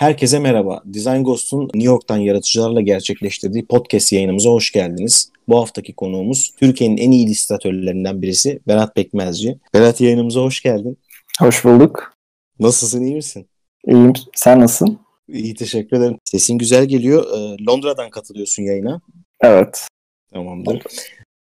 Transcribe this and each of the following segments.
Herkese merhaba. Design Ghost'un New York'tan yaratıcılarla gerçekleştirdiği podcast yayınımıza hoş geldiniz. Bu haftaki konuğumuz Türkiye'nin en iyi illüstratörlerinden birisi Berat Pekmezci. Berat yayınımıza hoş geldin. Hoş bulduk. Nasılsın, iyi misin? İyiyim. Sen nasılsın? İyi, teşekkür ederim. Sesin güzel geliyor. Ee, Londra'dan katılıyorsun yayına. Evet. Tamamdır.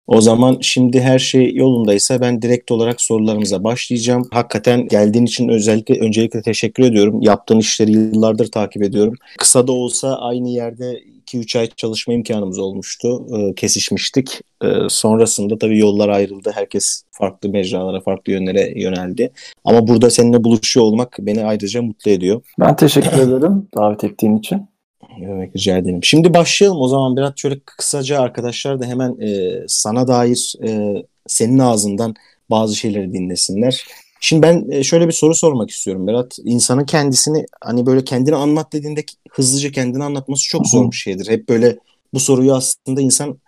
O zaman şimdi her şey yolundaysa ben direkt olarak sorularımıza başlayacağım. Hakikaten geldiğin için özellikle öncelikle teşekkür ediyorum. Yaptığın işleri yıllardır takip ediyorum. Kısa da olsa aynı yerde 2-3 ay çalışma imkanımız olmuştu. E, kesişmiştik. E, sonrasında tabii yollar ayrıldı. Herkes farklı mecralara, farklı yönlere yöneldi. Ama burada seninle buluşuyor olmak beni ayrıca mutlu ediyor. Ben teşekkür ederim davet ettiğin için. Evet rica ederim. Şimdi başlayalım o zaman biraz şöyle kısaca arkadaşlar da hemen e, sana dair e, senin ağzından bazı şeyleri dinlesinler. Şimdi ben e, şöyle bir soru sormak istiyorum Berat. İnsanın kendisini hani böyle kendini anlat dediğinde hızlıca kendini anlatması çok zor bir şeydir. Hep böyle bu soruyu aslında insan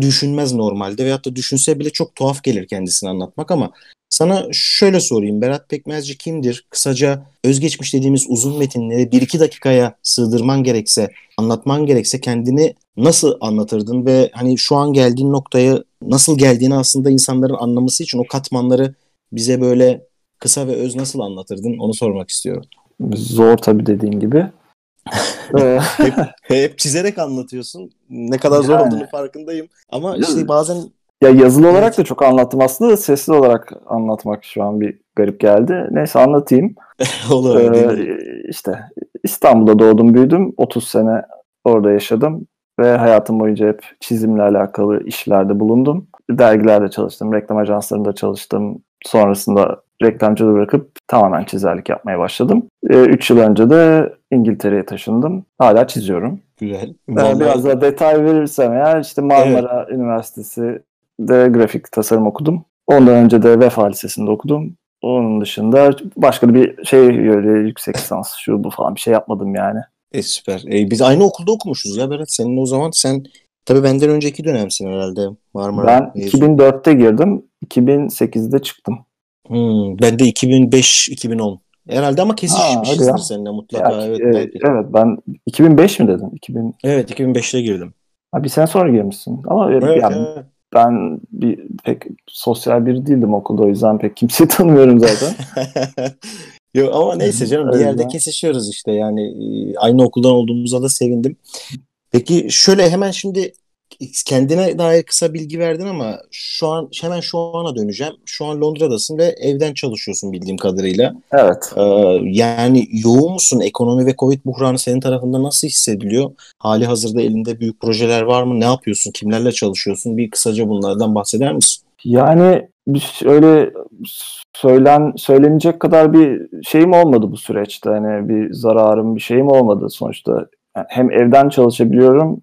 düşünmez normalde veyahut da düşünse bile çok tuhaf gelir kendisini anlatmak ama sana şöyle sorayım. Berat Pekmezci kimdir? Kısaca özgeçmiş dediğimiz uzun metinleri bir iki dakikaya sığdırman gerekse, anlatman gerekse kendini nasıl anlatırdın ve hani şu an geldiğin noktaya nasıl geldiğini aslında insanların anlaması için o katmanları bize böyle kısa ve öz nasıl anlatırdın onu sormak istiyorum. Zor tabii dediğin gibi. hep, hep çizerek anlatıyorsun. Ne kadar zor yani. olduğunu farkındayım. Ama işte bazen ya yazılı evet. olarak da çok anlattım aslında sesli olarak anlatmak şu an bir garip geldi. Neyse anlatayım. Olur. Ee, işte İstanbul'da doğdum büyüdüm. 30 sene orada yaşadım ve hayatım boyunca hep çizimle alakalı işlerde bulundum. Dergilerde çalıştım, reklam ajanslarında çalıştım. Sonrasında reklamcılığı bırakıp tamamen çizerlik yapmaya başladım. 3 ee, yıl önce de İngiltere'ye taşındım. Hala çiziyorum. Güzel. Vallahi... Biraz da detay verirsem eğer işte Marmara evet. Üniversitesi de grafik tasarım okudum. Ondan önce de Vefa Lisesi'nde okudum. Onun dışında başka bir şey öyle yüksek lisans şu bu falan bir şey yapmadım yani. E süper. E, biz aynı okulda okumuşuz ya Berat. Senin o zaman sen tabii benden önceki dönemsin herhalde Marmara. Ben mezun. 2004'te girdim. 2008'de çıktım. Hmm, ben de 2005-2010. Herhalde ama kesişmişizdir seninle mutlaka. Ya, evet, e, evet ben 2005 mi dedim? 2000... Evet 2005'te girdim. Ha, bir sene sonra girmişsin. Ama evet, yani, evet ben bir pek sosyal biri değildim okulda o yüzden pek kimseyi tanımıyorum zaten. Yok ama neyse canım bir yerde kesişiyoruz işte yani e, aynı okuldan olduğumuza da sevindim. Peki şöyle hemen şimdi kendine dair kısa bilgi verdin ama şu an hemen şu ana döneceğim. Şu an Londra'dasın ve evden çalışıyorsun bildiğim kadarıyla. Evet. Ee, yani yoğun musun? Ekonomi ve Covid buhranı senin tarafında nasıl hissediliyor? Hali hazırda elinde büyük projeler var mı? Ne yapıyorsun? Kimlerle çalışıyorsun? Bir kısaca bunlardan bahseder misin? Yani öyle söylen söylenecek kadar bir şeyim olmadı bu süreçte. Hani bir zararım, bir şeyim olmadı sonuçta. hem evden çalışabiliyorum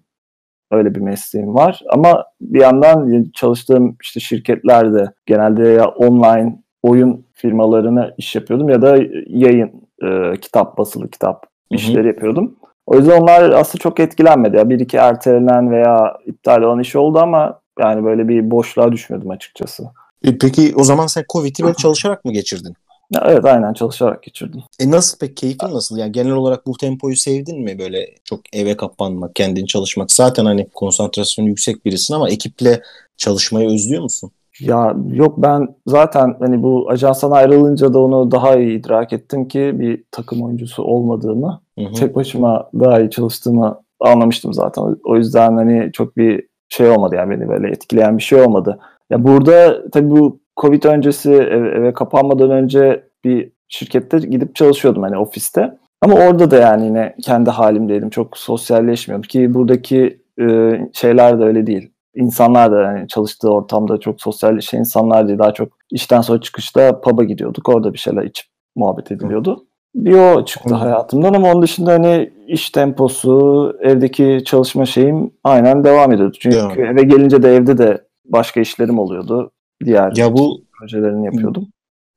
Öyle bir mesleğim var. Ama bir yandan çalıştığım işte şirketlerde genelde ya online oyun firmalarına iş yapıyordum ya da yayın, e, kitap, basılı kitap işleri yapıyordum. O yüzden onlar aslında çok etkilenmedi. Ya bir iki ertelenen veya iptal olan iş oldu ama yani böyle bir boşluğa düşmedim açıkçası. E peki o zaman sen Covid'i böyle çalışarak mı geçirdin? Evet aynen çalışarak geçirdim. E nasıl pek keyfin nasıl? Yani genel olarak bu tempoyu sevdin mi böyle çok eve kapanmak, kendin çalışmak? Zaten hani konsantrasyonu yüksek birisin ama ekiple çalışmayı özlüyor musun? Ya yok ben zaten hani bu ajanstan ayrılınca da onu daha iyi idrak ettim ki bir takım oyuncusu olmadığımı, hı hı. tek başıma daha iyi çalıştığımı anlamıştım zaten. O yüzden hani çok bir şey olmadı yani beni böyle etkileyen bir şey olmadı. Ya burada tabii bu Covid öncesi eve, eve kapanmadan önce bir şirkette gidip çalışıyordum hani ofiste. Ama orada da yani yine kendi halimdeydim. Çok sosyalleşmiyordum ki buradaki e, şeyler de öyle değil. İnsanlar da yani çalıştığı ortamda çok sosyalleşen insanlar değil. Daha çok işten sonra çıkışta pub'a gidiyorduk. Orada bir şeyler içip muhabbet ediliyordu. Bir o çıktı hayatımdan ama onun dışında hani iş temposu, evdeki çalışma şeyim aynen devam ediyordu. Çünkü devam. eve gelince de evde de başka işlerim oluyordu diğer ya bu projelerini yapıyordum.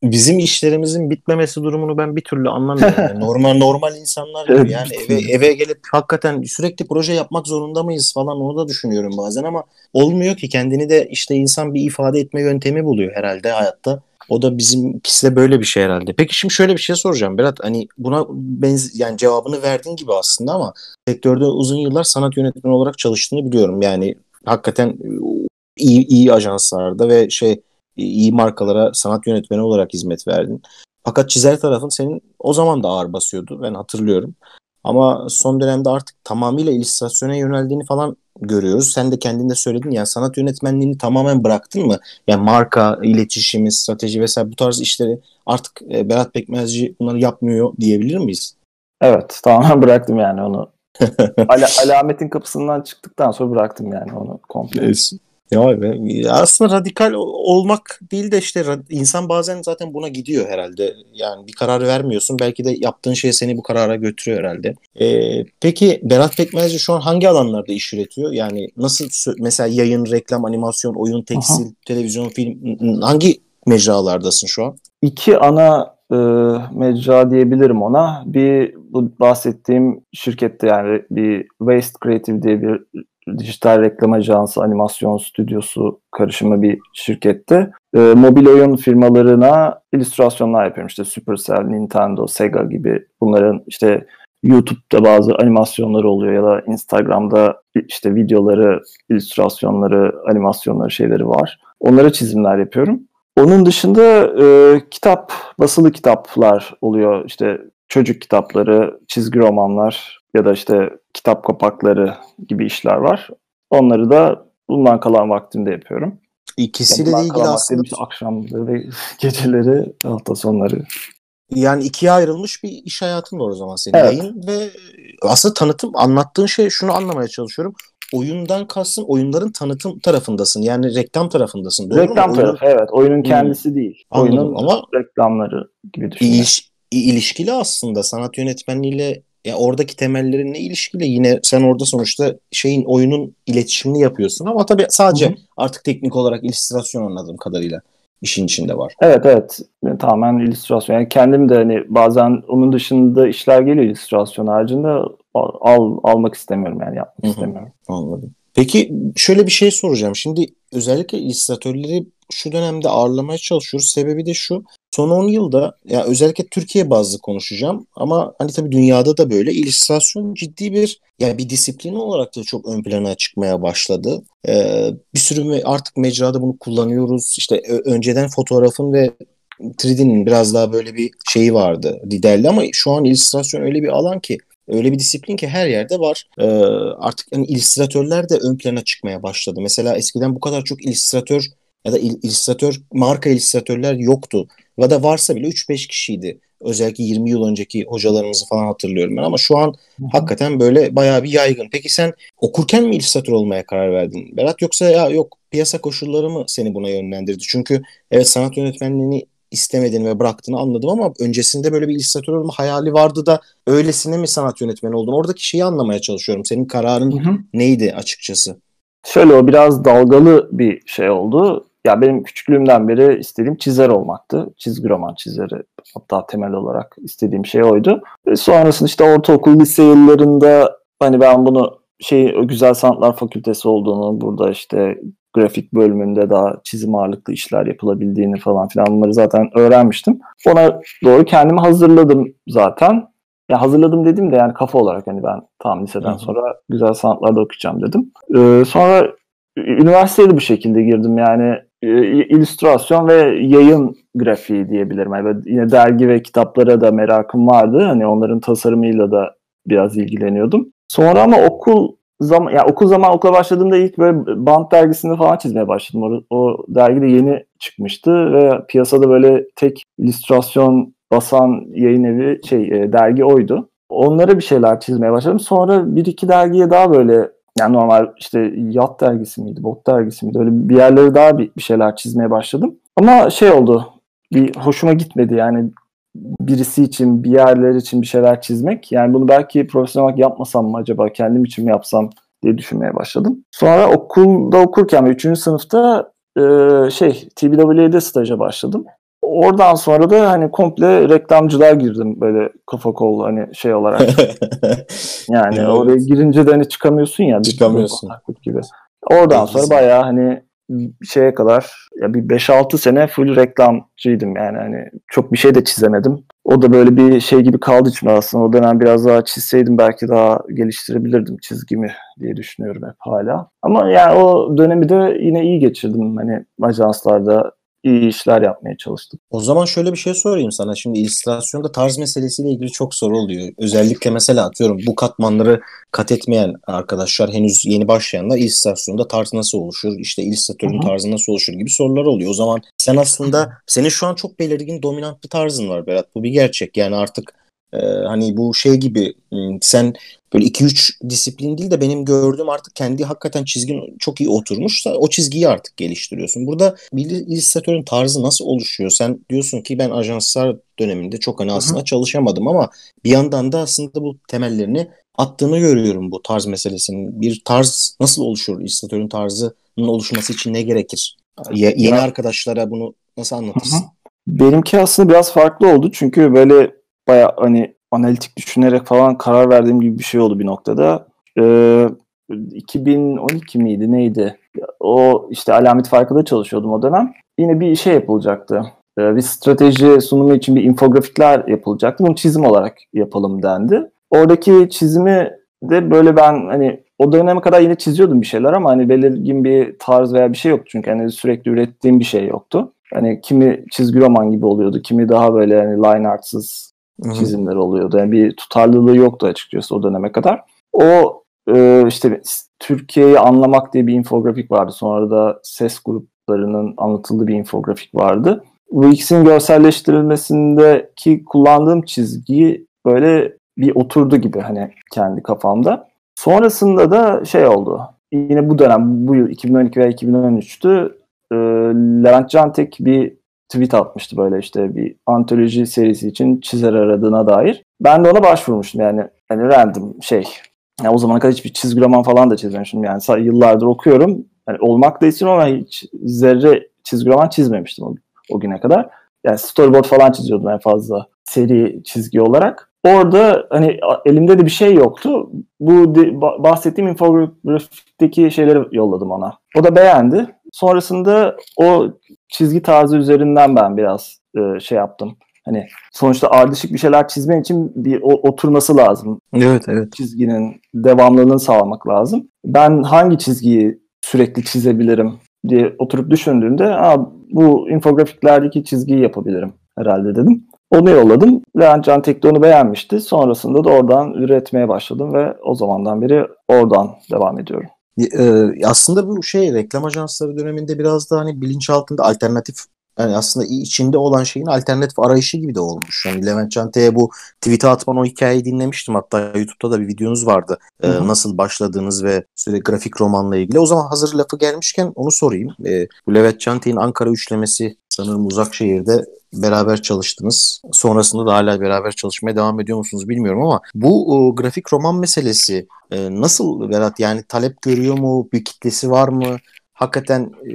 bizim işlerimizin bitmemesi durumunu ben bir türlü anlamıyorum. Yani normal normal insanlar gibi yani eve eve gelip hakikaten sürekli proje yapmak zorunda mıyız falan onu da düşünüyorum bazen ama olmuyor ki kendini de işte insan bir ifade etme yöntemi buluyor herhalde hayatta. O da bizimkisi de böyle bir şey herhalde. Peki şimdi şöyle bir şey soracağım Berat. Hani buna benz yani cevabını verdiğin gibi aslında ama sektörde uzun yıllar sanat yönetmeni olarak çalıştığını biliyorum. Yani hakikaten iyi, iyi ajanslarda ve şey iyi markalara sanat yönetmeni olarak hizmet verdin. Fakat çizer tarafın senin o zaman da ağır basıyordu. Ben hatırlıyorum. Ama son dönemde artık tamamıyla illüstrasyona yöneldiğini falan görüyoruz. Sen de kendinde söyledin yani sanat yönetmenliğini tamamen bıraktın mı? Yani marka, iletişimi, strateji vesaire bu tarz işleri artık e, Berat Pekmezci bunları yapmıyor diyebilir miyiz? Evet tamamen bıraktım yani onu. Ala, alametin kapısından çıktıktan sonra bıraktım yani onu komple. Evet. Ya be, aslında radikal olmak değil de işte insan bazen zaten buna gidiyor herhalde. Yani bir karar vermiyorsun. Belki de yaptığın şey seni bu karara götürüyor herhalde. Ee, peki Berat Pekmezci şu an hangi alanlarda iş üretiyor? Yani nasıl mesela yayın, reklam, animasyon, oyun, tekstil, Aha. televizyon, film hangi mecralardasın şu an? İki ana e, mecra diyebilirim ona. Bir bu bahsettiğim şirkette yani bir Waste Creative diye bir dijital reklam ajansı, animasyon stüdyosu karışımı bir şirkette e, mobil oyun firmalarına illüstrasyonlar yapıyorum. İşte Supercell, Nintendo, Sega gibi bunların işte YouTube'da bazı animasyonları oluyor ya da Instagram'da işte videoları, illüstrasyonları, animasyonları şeyleri var. Onlara çizimler yapıyorum. Onun dışında e, kitap, basılı kitaplar oluyor. İşte çocuk kitapları, çizgi romanlar ya da işte kitap kapakları gibi işler var. Onları da bundan kalan vaktimde yapıyorum. İkisiyle de ilgili aslında işte akşamları ve geceleri, hafta sonları. Yani ikiye ayrılmış bir iş hayatın var o zaman senin. Evet. Yayın ve aslında tanıtım anlattığın şey şunu anlamaya çalışıyorum. Oyundan kastın oyunların tanıtım tarafındasın. Yani reklam tarafındasın. Doğru reklam mu? tarafı Oyunun... evet. Oyunun kendisi hmm. değil. Anladım. Oyunun ama reklamları gibi düşünüyorum. İliş, ilişkili aslında sanat yönetmenliğiyle ya oradaki temellerin ne ilişkili yine sen orada sonuçta şeyin oyunun iletişimini yapıyorsun ama tabii sadece Hı-hı. artık teknik olarak illüstrasyon anladığım kadarıyla işin içinde var. Evet evet tamamen illüstrasyon. Yani kendim de hani bazen onun dışında işler geliyor illüstrasyon haricinde al, almak istemiyorum yani yapmak Hı-hı. istemiyorum. Anladım. Peki şöyle bir şey soracağım. Şimdi özellikle illüstratörleri şu dönemde ağırlamaya çalışıyoruz. Sebebi de şu. Son 10 yılda ya özellikle Türkiye bazlı konuşacağım ama hani tabii dünyada da böyle illüstrasyon ciddi bir yani bir disiplin olarak da çok ön plana çıkmaya başladı. Ee, bir sürü artık mecrada bunu kullanıyoruz. İşte önceden fotoğrafın ve 3D'nin biraz daha böyle bir şeyi vardı liderli ama şu an illüstrasyon öyle bir alan ki öyle bir disiplin ki her yerde var. Ee, artık yani illüstratörler de ön plana çıkmaya başladı. Mesela eskiden bu kadar çok illüstratör ya da il, illüstratör, marka illüstratörler yoktu. Ya da varsa bile 3-5 kişiydi. Özellikle 20 yıl önceki hocalarımızı falan hatırlıyorum ben ama şu an Hı-hı. hakikaten böyle bayağı bir yaygın. Peki sen okurken mi illüstratör olmaya karar verdin Berat yoksa ya yok piyasa koşulları mı seni buna yönlendirdi? Çünkü evet sanat yönetmenliğini istemediğini ve bıraktığını anladım ama öncesinde böyle bir illüstratör olma hayali vardı da öylesine mi sanat yönetmeni oldun? Oradaki şeyi anlamaya çalışıyorum. Senin kararın Hı-hı. neydi açıkçası? Şöyle o biraz dalgalı bir şey oldu ya benim küçüklüğümden beri istediğim çizer olmaktı. Çizgi roman çizeri hatta temel olarak istediğim şey oydu. Ve sonrasında işte ortaokul, lise yıllarında hani ben bunu şey Güzel Sanatlar Fakültesi olduğunu, burada işte grafik bölümünde daha çizim ağırlıklı işler yapılabildiğini falan filan bunları zaten öğrenmiştim. Ona doğru kendimi hazırladım zaten. Ya hazırladım dedim de yani kafa olarak hani ben tam liseden Hı-hı. sonra güzel sanatlarda okuyacağım dedim. Ee, sonra üniversiteye de bu şekilde girdim yani e, illüstrasyon ve yayın grafiği diyebilirim. Yani yine dergi ve kitaplara da merakım vardı. Hani onların tasarımıyla da biraz ilgileniyordum. Sonra ama okul zaman ya okul zaman okula başladığımda ilk böyle band dergisinde falan çizmeye başladım. O, o dergi de yeni çıkmıştı ve piyasada böyle tek illüstrasyon basan yayın evi şey e, dergi oydu. Onlara bir şeyler çizmeye başladım. Sonra bir iki dergiye daha böyle yani normal işte yat dergisi miydi, bot dergisi miydi öyle bir yerlere daha bir, bir şeyler çizmeye başladım. Ama şey oldu, bir hoşuma gitmedi yani birisi için, bir yerler için bir şeyler çizmek. Yani bunu belki profesyonel olarak yapmasam mı acaba, kendim için mi yapsam diye düşünmeye başladım. Sonra okulda okurken 3. sınıfta şey TBW'de staja başladım. Oradan sonra da hani komple reklamcılığa girdim böyle kafa kol hani şey olarak. yani evet. oraya girince de hani çıkamıyorsun ya. Çıkamıyorsun. Gibi. Oradan sonra bayağı hani şeye kadar ya bir 5-6 sene full reklamcıydım yani hani çok bir şey de çizemedim. O da böyle bir şey gibi kaldı içimde aslında. O dönem biraz daha çizseydim belki daha geliştirebilirdim çizgimi diye düşünüyorum hep hala. Ama yani o dönemi de yine iyi geçirdim. Hani ajanslarda iyi işler yapmaya çalıştım. O zaman şöyle bir şey sorayım sana. Şimdi illüstrasyonda tarz meselesiyle ilgili çok soru oluyor. Özellikle mesela atıyorum bu katmanları kat etmeyen arkadaşlar henüz yeni başlayanlar illüstrasyonda tarz nasıl oluşur? İşte illüstratörün tarzı nasıl oluşur gibi sorular oluyor. O zaman sen aslında senin şu an çok belirgin dominant bir tarzın var Berat. Bu bir gerçek. Yani artık ee, hani bu şey gibi sen böyle 2-3 disiplin değil de benim gördüğüm artık kendi hakikaten çizgin çok iyi oturmuşsa o çizgiyi artık geliştiriyorsun. Burada bir illüstratörün tarzı nasıl oluşuyor? Sen diyorsun ki ben ajanslar döneminde çok hani aslında Hı-hı. çalışamadım ama bir yandan da aslında bu temellerini attığını görüyorum bu tarz meselesinin. Bir tarz nasıl oluşur? İllüstratörün tarzının oluşması için ne gerekir? Ye- yeni ya. arkadaşlara bunu nasıl anlatırsın? Hı-hı. Benimki aslında biraz farklı oldu çünkü böyle baya hani analitik düşünerek falan karar verdiğim gibi bir şey oldu bir noktada. Ee, 2012 miydi neydi? O işte alamet farkında çalışıyordum o dönem. Yine bir şey yapılacaktı. Ee, bir strateji sunumu için bir infografikler yapılacaktı. Bunu çizim olarak yapalım dendi. Oradaki çizimi de böyle ben hani o döneme kadar yine çiziyordum bir şeyler ama hani belirgin bir tarz veya bir şey yoktu. Çünkü hani sürekli ürettiğim bir şey yoktu. Hani kimi çizgi roman gibi oluyordu, kimi daha böyle hani line artsız çizimler oluyordu. Yani bir tutarlılığı yoktu açıkçası o döneme kadar. O e, işte Türkiye'yi anlamak diye bir infografik vardı. Sonra da ses gruplarının anlatıldığı bir infografik vardı. Bu ikisinin görselleştirilmesindeki kullandığım çizgi böyle bir oturdu gibi hani kendi kafamda. Sonrasında da şey oldu. Yine bu dönem, bu yıl 2012 veya 2013'tü. E, Levent Cantek bir tweet atmıştı böyle işte bir antoloji serisi için çizer aradığına dair. Ben de ona başvurmuştum yani hani random şey. Yani o zamana kadar hiçbir çizgi roman falan da çizmemiştim yani yıllardır okuyorum. Yani olmak da istiyorum ama hiç zerre çizgi roman çizmemiştim o, o güne kadar. Yani storyboard falan çiziyordum en fazla seri çizgi olarak. Orada hani elimde de bir şey yoktu. Bu bahsettiğim infografikteki şeyleri yolladım ona. O da beğendi. Sonrasında o çizgi tarzı üzerinden ben biraz e, şey yaptım. Hani sonuçta ardışık bir şeyler çizmen için bir o, oturması lazım. Evet, evet. Çizginin devamlılığını sağlamak lazım. Ben hangi çizgiyi sürekli çizebilirim diye oturup düşündüğümde Aa, bu infografiklerdeki çizgiyi yapabilirim herhalde dedim. Onu yolladım. Levent Can Tek de onu beğenmişti. Sonrasında da oradan üretmeye başladım ve o zamandan beri oradan devam ediyorum. Ee, aslında bu şey reklam ajansları döneminde biraz da hani bilinçaltında alternatif yani aslında içinde olan şeyin alternatif arayışı gibi de olmuş. Yani Levent Cante'ye bu tweet'e atman o hikayeyi dinlemiştim. Hatta YouTube'da da bir videonuz vardı. Ee, nasıl başladığınız ve sürekli grafik romanla ilgili. O zaman hazır lafı gelmişken onu sorayım. Ee, bu Levent Cante'nin Ankara üçlemesi sanırım uzak şehirde beraber çalıştınız. Sonrasında da hala beraber çalışmaya devam ediyor musunuz bilmiyorum ama bu o, grafik roman meselesi e, nasıl Berat? Yani talep görüyor mu? Bir kitlesi var mı? Hakikaten e,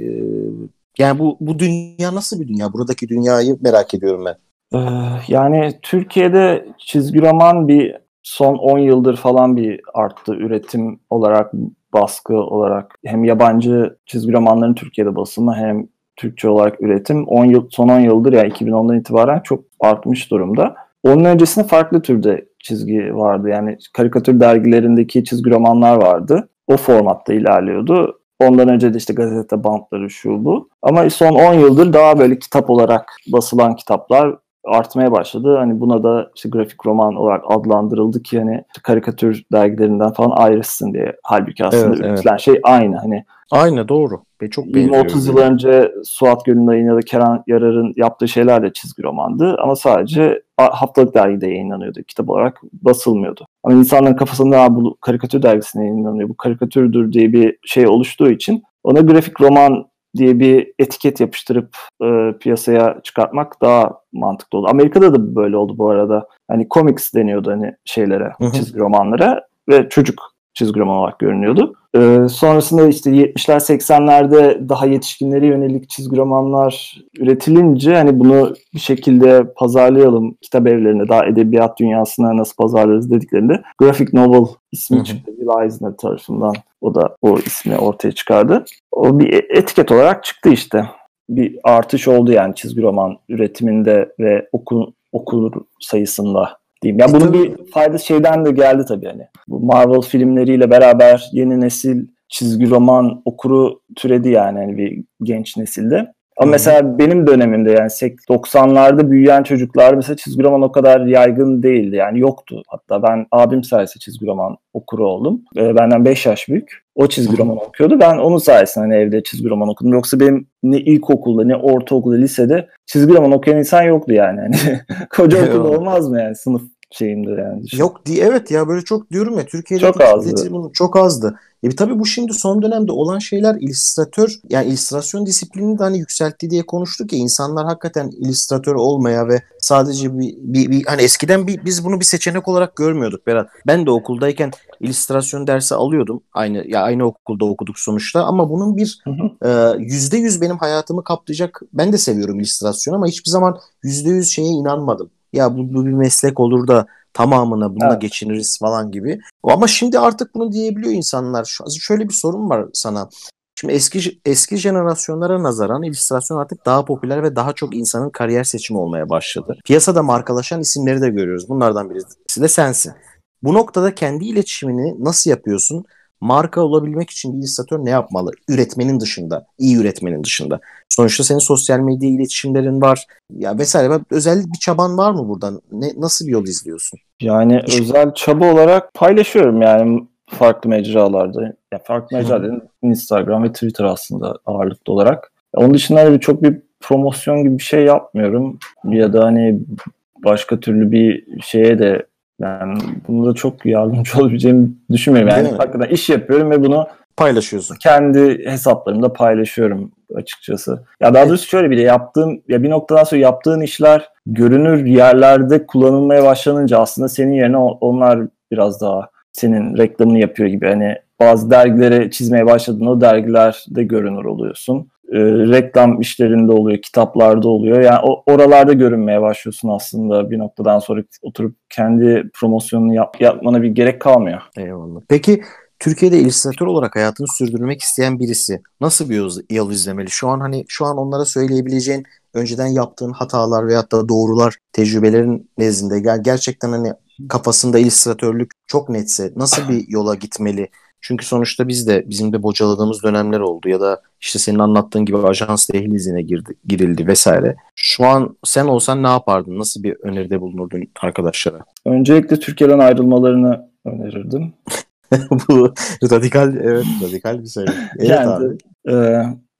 yani bu bu dünya nasıl bir dünya? Buradaki dünyayı merak ediyorum ben. Ee, yani Türkiye'de çizgi roman bir son 10 yıldır falan bir arttı üretim olarak baskı olarak hem yabancı çizgi romanların Türkiye'de basımı hem Türkçe olarak üretim 10 yıl son 10 yıldır yani 2010'dan itibaren çok artmış durumda. Onun öncesinde farklı türde çizgi vardı. Yani karikatür dergilerindeki çizgi romanlar vardı. O formatta ilerliyordu. Ondan önce de işte gazete bantları şu bu. Ama son 10 yıldır daha böyle kitap olarak basılan kitaplar artmaya başladı. Hani buna da işte grafik roman olarak adlandırıldı ki hani karikatür dergilerinden falan ayrışsın diye. Halbuki aslında evet, üretilen evet. şey aynı. Hani Aynı doğru. Ve çok 20-30 yıl önce Suat Gönülay'ın ya da Kenan Yarar'ın yaptığı şeyler de çizgi romandı. Ama sadece haftalık dergide yayınlanıyordu. Kitap olarak basılmıyordu. Ama insanların kafasında bu karikatür dergisine yayınlanıyor. Bu karikatürdür diye bir şey oluştuğu için ona grafik roman diye bir etiket yapıştırıp e, piyasaya çıkartmak daha mantıklı oldu. Amerika'da da böyle oldu bu arada. Hani comics deniyordu hani şeylere, çizgi romanlara ve çocuk çizgi roman olarak görünüyordu. Ee, sonrasında işte 70'ler 80'lerde daha yetişkinlere yönelik çizgi romanlar üretilince hani bunu bir şekilde pazarlayalım kitap evlerine daha edebiyat dünyasına nasıl pazarlarız dediklerinde Graphic Novel ismi çıktı. Will Eisner tarafından o da o ismi ortaya çıkardı. O bir e, etiket olarak çıktı işte. Bir artış oldu yani çizgi roman üretiminde ve okul okur sayısında diyeyim. Ya bunun bir faydası şeyden de geldi tabii hani. Bu Marvel filmleriyle beraber yeni nesil çizgi roman okuru türedi yani hani bir genç nesilde. Ama mesela benim dönemimde yani 90'larda büyüyen çocuklar mesela çizgi roman o kadar yaygın değildi. Yani yoktu. Hatta ben abim sayesinde çizgi roman okuru oldum. Ee, benden 5 yaş büyük. O çizgi roman okuyordu. Ben onun sayesinde hani evde çizgi roman okudum. Yoksa benim ne ilkokulda ne ortaokulda lisede çizgi roman okuyan insan yoktu yani. Hani koca okulda olmaz mı yani sınıf şeyimde yani. Yok diye evet ya böyle çok diyorum ya Türkiye'de çok azdı. Bunu çok azdı. E tabii bu şimdi son dönemde olan şeyler illüstratör yani illüstrasyon disiplinini de hani yükseltti diye konuştuk ya insanlar hakikaten illüstratör olmaya ve sadece bir, bir, bir hani eskiden bir, biz bunu bir seçenek olarak görmüyorduk Berat. Ben de okuldayken illüstrasyon dersi alıyordum. Aynı ya aynı okulda okuduk sonuçta ama bunun bir e, yüzde yüz benim hayatımı kaplayacak. Ben de seviyorum illüstrasyon ama hiçbir zaman yüzde yüz şeye inanmadım. Ya bu, bu bir meslek olur da tamamına bununla evet. geçiniriz falan gibi. Ama şimdi artık bunu diyebiliyor insanlar. Şöyle bir sorun var sana. Şimdi eski eski jenerasyonlara nazaran illüstrasyon artık daha popüler ve daha çok insanın kariyer seçimi olmaya başladı. Piyasada markalaşan isimleri de görüyoruz. Bunlardan birisi de sensin. Bu noktada kendi iletişimini nasıl yapıyorsun? Marka olabilmek için bir illüstratör ne yapmalı? Üretmenin dışında, iyi üretmenin dışında. Sonuçta senin sosyal medya iletişimlerin var. Ya vesaire. Özel bir çaban var mı buradan? Ne nasıl bir yol izliyorsun? Yani İş... özel çaba olarak paylaşıyorum yani farklı mecralarda. Yani farklı mecra dedim Instagram ve Twitter aslında ağırlıklı olarak. Onun dışında hani çok bir promosyon gibi bir şey yapmıyorum. Ya da hani başka türlü bir şeye de yani bunu da çok yardımcı olabileceğimi düşünmüyorum. Yani hakikaten iş yapıyorum ve bunu paylaşıyorsun. Kendi hesaplarımda paylaşıyorum açıkçası. Ya daha doğrusu şöyle bir de yaptığım ya bir noktadan sonra yaptığın işler görünür yerlerde kullanılmaya başlanınca aslında senin yerine onlar biraz daha senin reklamını yapıyor gibi. Hani bazı dergilere çizmeye başladığında o dergilerde görünür oluyorsun e, reklam işlerinde oluyor, kitaplarda oluyor. Yani o, oralarda görünmeye başlıyorsun aslında bir noktadan sonra oturup kendi promosyonunu yap, yapmana bir gerek kalmıyor. Eyvallah. Peki Türkiye'de illüstratör olarak hayatını sürdürmek isteyen birisi nasıl bir yol, izlemeli? Şu an hani şu an onlara söyleyebileceğin önceden yaptığın hatalar veyahut da doğrular tecrübelerin nezdinde gerçekten hani kafasında illüstratörlük çok netse nasıl bir yola gitmeli? Çünkü sonuçta biz de bizim de bocaladığımız dönemler oldu ya da işte senin anlattığın gibi ajans dehlizine girdi, girildi vesaire. Şu an sen olsan ne yapardın? Nasıl bir öneride bulunurdun arkadaşlara? Öncelikle Türkiye'den ayrılmalarını önerirdim. Bu radikal evet radikal bir şey. Evet yani, abi. E,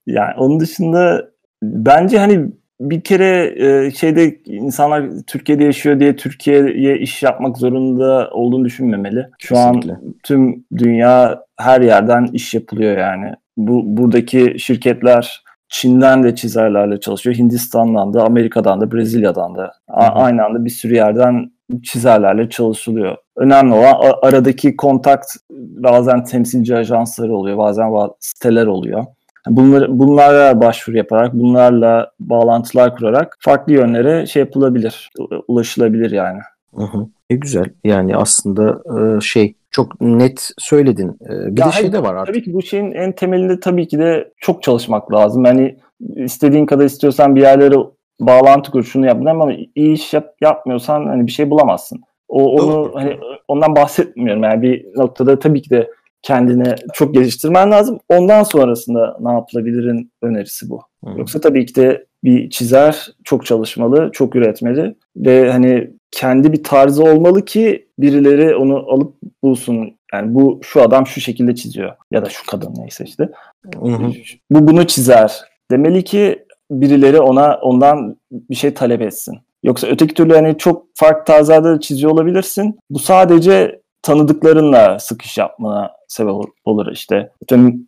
yani onun dışında bence hani bir kere e, şeyde insanlar Türkiye'de yaşıyor diye Türkiye'ye iş yapmak zorunda olduğunu düşünmemeli. Şu Kesinlikle. an tüm dünya her yerden iş yapılıyor yani. Bu buradaki şirketler Çin'den de çizerlerle çalışıyor. Hindistan'dan da, Amerika'dan da, Brezilya'dan da. A- aynı anda bir sürü yerden çizerlerle çalışılıyor. Önemli olan aradaki kontakt bazen temsilci ajansları oluyor, bazen siteler oluyor. Bunları, bunlara başvuru yaparak, bunlarla bağlantılar kurarak farklı yönlere şey yapılabilir, ulaşılabilir yani. Hı hı. E güzel. Yani aslında e, şey çok net söyledin. E, bir ya de şey de var artık. Tabii ki bu şeyin en temelinde tabii ki de çok çalışmak lazım. Yani istediğin kadar istiyorsan bir yerlere bağlantı kur, şunu yap ama iyi iş yap, yapmıyorsan hani bir şey bulamazsın. O onu hani ondan bahsetmiyorum. Yani bir noktada tabii ki de kendini çok geliştirmen lazım. Ondan sonrasında ne yapılabilirin önerisi bu. Hı. Yoksa tabii ki de bir çizer çok çalışmalı, çok üretmeli ve hani kendi bir tarzı olmalı ki birileri onu alıp bulsun. Yani bu şu adam şu şekilde çiziyor ya da şu kadın neyse işte. Hı hı. Bu bunu çizer. Demeli ki birileri ona ondan bir şey talep etsin. Yoksa öteki türlü hani çok farklı tarzlarda çiziyor olabilirsin. Bu sadece tanıdıklarınla sık iş yapmana sebep olur işte.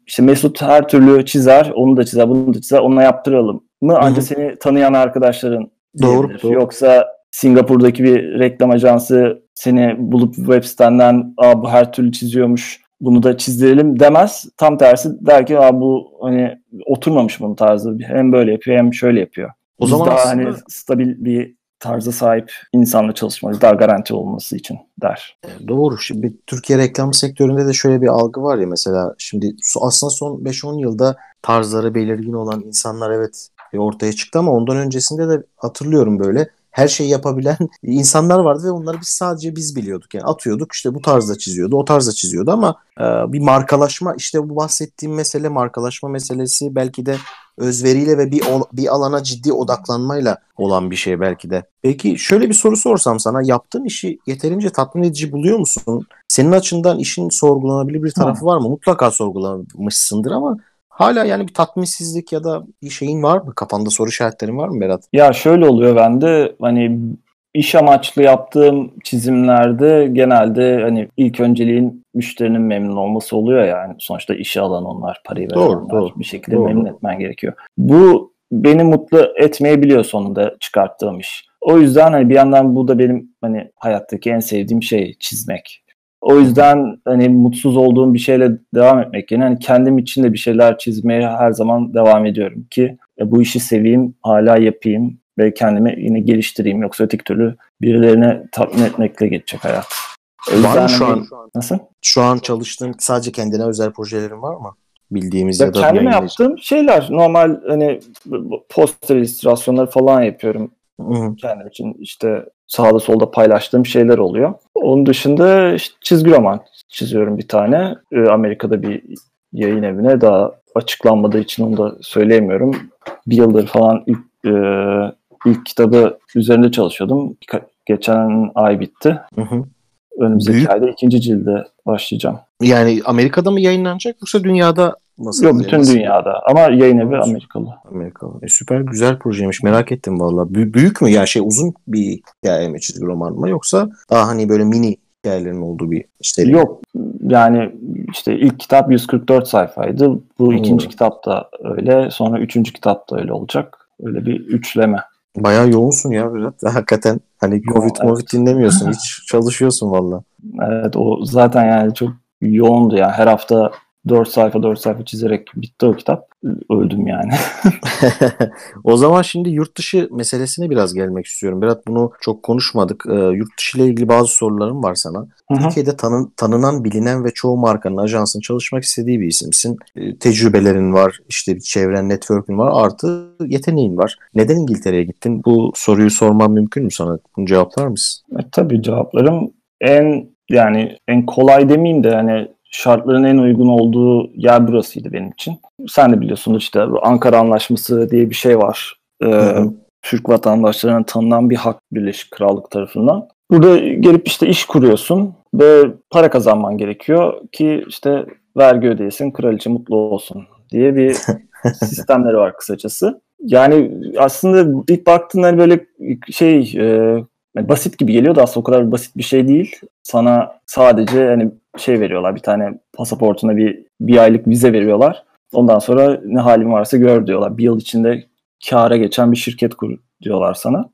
İşte Mesut her türlü çizer, onu da çizer, bunu da çizer, onunla yaptıralım mı? Ancak seni tanıyan arkadaşların doğru, doğru. Yoksa Singapur'daki bir reklam ajansı seni bulup web sitenden Aa, bu her türlü çiziyormuş bunu da çizdirelim demez. Tam tersi der ki bu hani oturmamış bunun tarzı. Hem böyle yapıyor hem şöyle yapıyor. O Biz zaman daha aslında... hani stabil bir tarza sahip insanla çalışmalıyız. Daha garanti olması için der. E, doğru. Şimdi Türkiye reklam sektöründe de şöyle bir algı var ya mesela şimdi aslında son 5-10 yılda tarzları belirgin olan insanlar evet ortaya çıktı ama ondan öncesinde de hatırlıyorum böyle her şeyi yapabilen insanlar vardı ve onları biz sadece biz biliyorduk. Yani atıyorduk işte bu tarzda çiziyordu, o tarzda çiziyordu ama e, bir markalaşma işte bu bahsettiğim mesele markalaşma meselesi belki de özveriyle ve bir bir alana ciddi odaklanmayla olan bir şey belki de. Peki şöyle bir soru sorsam sana yaptığın işi yeterince tatmin edici buluyor musun? Senin açından işin sorgulanabilir bir tarafı var mı? Mutlaka sorgulamışsındır ama Hala yani bir tatminsizlik ya da bir şeyin var mı? Kafanda soru işaretlerin var mı Berat? Ya şöyle oluyor bende hani iş amaçlı yaptığım çizimlerde genelde hani ilk önceliğin müşterinin memnun olması oluyor yani. Sonuçta işe alan onlar, parayı veren doğru, onlar. Doğru, bir şekilde doğru. memnun etmen gerekiyor. Bu beni mutlu etmeyebiliyor sonunda çıkarttığım iş. O yüzden hani bir yandan bu da benim hani hayattaki en sevdiğim şey çizmek. O yüzden hani mutsuz olduğum bir şeyle devam etmek yerine hani kendim için de bir şeyler çizmeye her zaman devam ediyorum ki e, bu işi seveyim, hala yapayım ve kendimi yine geliştireyim. Yoksa öteki türlü birilerine tatmin etmekle geçecek hayat. O yüzden var mı şu hani, an? Nasıl? Şu an çalıştığın sadece kendine özel projelerin var mı? Bildiğimiz ya, ya da kendime yaptığım şeyler normal hani poster illüstrasyonları falan yapıyorum. Hı-hı. Kendim için işte sağda solda paylaştığım şeyler oluyor. Onun dışında işte çizgi roman çiziyorum bir tane. Ee, Amerika'da bir yayın evine daha açıklanmadığı için onu da söyleyemiyorum. Bir yıldır falan ilk, e, ilk kitabı üzerinde çalışıyordum. Geçen ay bitti. Hı hı. Önümüzdeki Büyük. ayda ikinci cilde başlayacağım. Yani Amerika'da mı yayınlanacak yoksa dünyada Nasıl Yok bütün nasıl? dünyada ama yayın evi Amerikalı. Amerikalı. E, süper güzel projeymiş merak ettim valla. B- büyük mü ya şey uzun bir hikaye mi çizgi roman mı yoksa daha hani böyle mini hikayelerin olduğu bir seri Yok yani işte ilk kitap 144 sayfaydı. Bu hmm. ikinci kitap da öyle. Sonra üçüncü kitap da öyle olacak. Öyle bir üçleme. Bayağı yoğunsun ya biraz. Hakikaten hani Covid evet. Covid dinlemiyorsun. Hiç çalışıyorsun valla. Evet o zaten yani çok yoğundu ya. Her hafta 4 sayfa 4 sayfa çizerek bitti o kitap. Öldüm yani. o zaman şimdi yurt dışı meselesine biraz gelmek istiyorum. Berat bunu çok konuşmadık. Ee, yurt dışı ile ilgili bazı sorularım var sana. Hı-hı. Türkiye'de tanın, tanınan, bilinen ve çoğu markanın, ajansın çalışmak istediği bir isimsin. Ee, tecrübelerin var, işte çevren, network'ün var, artı yeteneğin var. Neden İngiltere'ye gittin? Bu soruyu sormam mümkün mü sana? Bunu cevaplar mısın? E, tabii cevaplarım en yani en kolay demeyeyim de yani şartların en uygun olduğu yer burasıydı benim için. Sen de biliyorsun işte Ankara Anlaşması diye bir şey var. Ee, Türk vatandaşlarına tanınan bir hak Birleşik Krallık tarafından. Burada gelip işte iş kuruyorsun ve para kazanman gerekiyor ki işte vergi ödeyesin, kraliçe mutlu olsun diye bir sistemleri var kısacası. Yani aslında ilk baktığında hani böyle şey e, basit gibi geliyor da aslında o kadar basit bir şey değil. Sana sadece hani şey veriyorlar bir tane pasaportuna bir, bir aylık vize veriyorlar. Ondan sonra ne halin varsa gör diyorlar. Bir yıl içinde kâra geçen bir şirket kur diyorlar sana.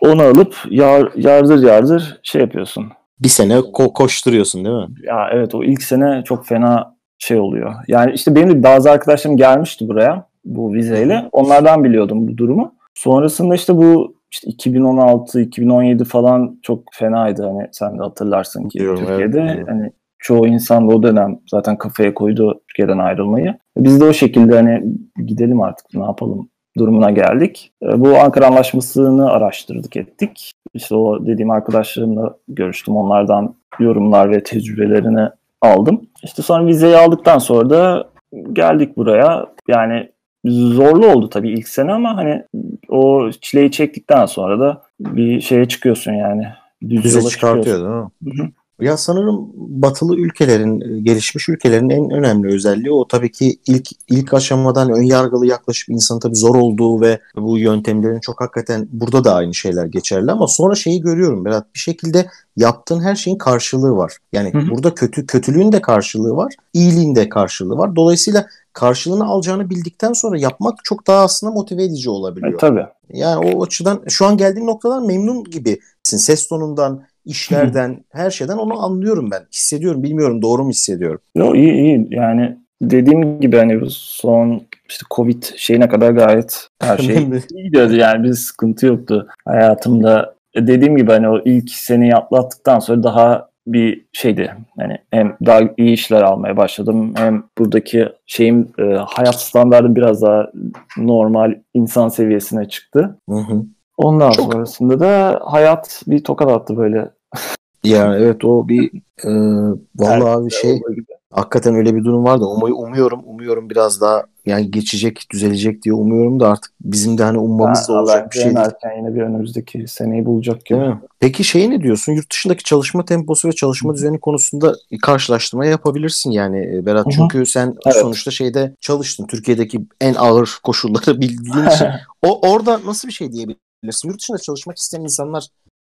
Onu alıp yar, yardır yardır şey yapıyorsun. Bir sene ko- koşturuyorsun değil mi? Ya evet o ilk sene çok fena şey oluyor. Yani işte benim de bazı arkadaşlarım gelmişti buraya bu vizeyle. Onlardan biliyordum bu durumu. Sonrasında işte bu işte 2016, 2017 falan çok fenaydı hani sen de hatırlarsın ki Diyorum, Türkiye'de evet. hani çoğu insan da o dönem zaten kafaya koydu Türkiye'den ayrılmayı. Biz de o şekilde hani gidelim artık ne yapalım durumuna geldik. E, bu Ankara Anlaşması'nı araştırdık ettik. İşte o dediğim arkadaşlarımla görüştüm. Onlardan yorumlar ve tecrübelerini aldım. İşte sonra vizeyi aldıktan sonra da geldik buraya. Yani zorlu oldu tabii ilk sene ama hani o çileyi çektikten sonra da bir şeye çıkıyorsun yani. Düz Düze çıkartıyor değil mi? Hı-hı. Ya sanırım batılı ülkelerin, gelişmiş ülkelerin en önemli özelliği o tabii ki ilk ilk aşamadan ön yargılı yaklaşıp insanın tabii zor olduğu ve bu yöntemlerin çok hakikaten burada da aynı şeyler geçerli ama sonra şeyi görüyorum Berat bir şekilde yaptığın her şeyin karşılığı var. Yani hı hı. burada kötü kötülüğün de karşılığı var, iyiliğin de karşılığı var. Dolayısıyla karşılığını alacağını bildikten sonra yapmak çok daha aslında motive edici olabiliyor. E, tabii. Yani o açıdan şu an geldiğin noktadan memnun gibisin. Ses tonundan, işlerden, her şeyden onu anlıyorum ben. Hissediyorum. Bilmiyorum doğru mu hissediyorum? Yo iyi iyi. Yani dediğim gibi hani son işte Covid şeyine kadar gayet her şey gidiyordu yani bir sıkıntı yoktu hayatımda. Dediğim gibi hani o ilk seneyi atlattıktan sonra daha bir şeydi. Yani hem daha iyi işler almaya başladım hem buradaki şeyim e, hayat standartım biraz daha normal insan seviyesine çıktı. Hı hı. Ondan Çok... sonrasında da hayat bir tokat attı böyle. Ya evet o bir e, vallahi abi şey hakikaten öyle bir durum vardı. Umuyu umuyorum, umuyorum biraz daha yani geçecek, düzelecek diye umuyorum da artık bizim de hani ummamız da olacak bir şey. Erken yine bir önümüzdeki seneyi bulacak gibi. Değil mi? Peki şey ne diyorsun? Yurt dışındaki çalışma temposu ve çalışma düzeni konusunda karşılaştırma yapabilirsin yani e, Berat. Hı-hı. Çünkü sen evet. sonuçta şeyde çalıştın. Türkiye'deki en ağır koşulları bildiğin için. o orada nasıl bir şey diyebilirsin? Yurt dışında çalışmak isteyen insanlar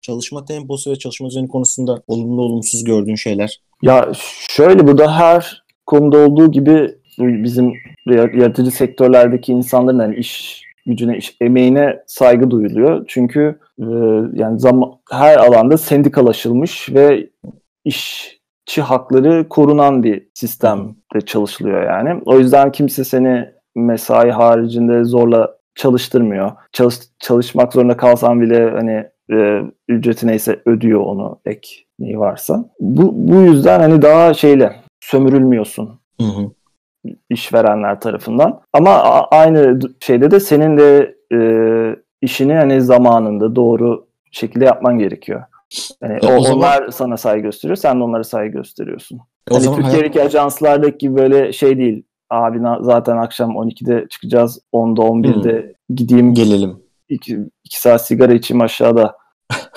çalışma temposu ve çalışma düzeni konusunda olumlu olumsuz gördüğün şeyler? Ya şöyle burada her konuda olduğu gibi bizim yaratıcı sektörlerdeki insanların yani iş gücüne, iş emeğine saygı duyuluyor. Çünkü e, yani zaman her alanda sendikalaşılmış ve işçi hakları korunan bir sistemde çalışılıyor yani. O yüzden kimse seni mesai haricinde zorla çalıştırmıyor. Çalış, çalışmak zorunda kalsan bile hani e, ücreti neyse ödüyor onu ek neyi varsa. Bu, bu yüzden hani daha şeyle sömürülmüyorsun. Hı hı. işverenler tarafından. Ama aynı şeyde de senin de e, işini hani zamanında doğru şekilde yapman gerekiyor. Yani e, o, o zaman... onlar sana saygı gösteriyor, sen de onlara saygı gösteriyorsun. E, hani Türkiye'deki hayat... ajanslardaki böyle şey değil. Abi zaten akşam 12'de çıkacağız, 10'da 11'de hmm. gideyim. Gelelim. 2 saat sigara içeyim aşağıda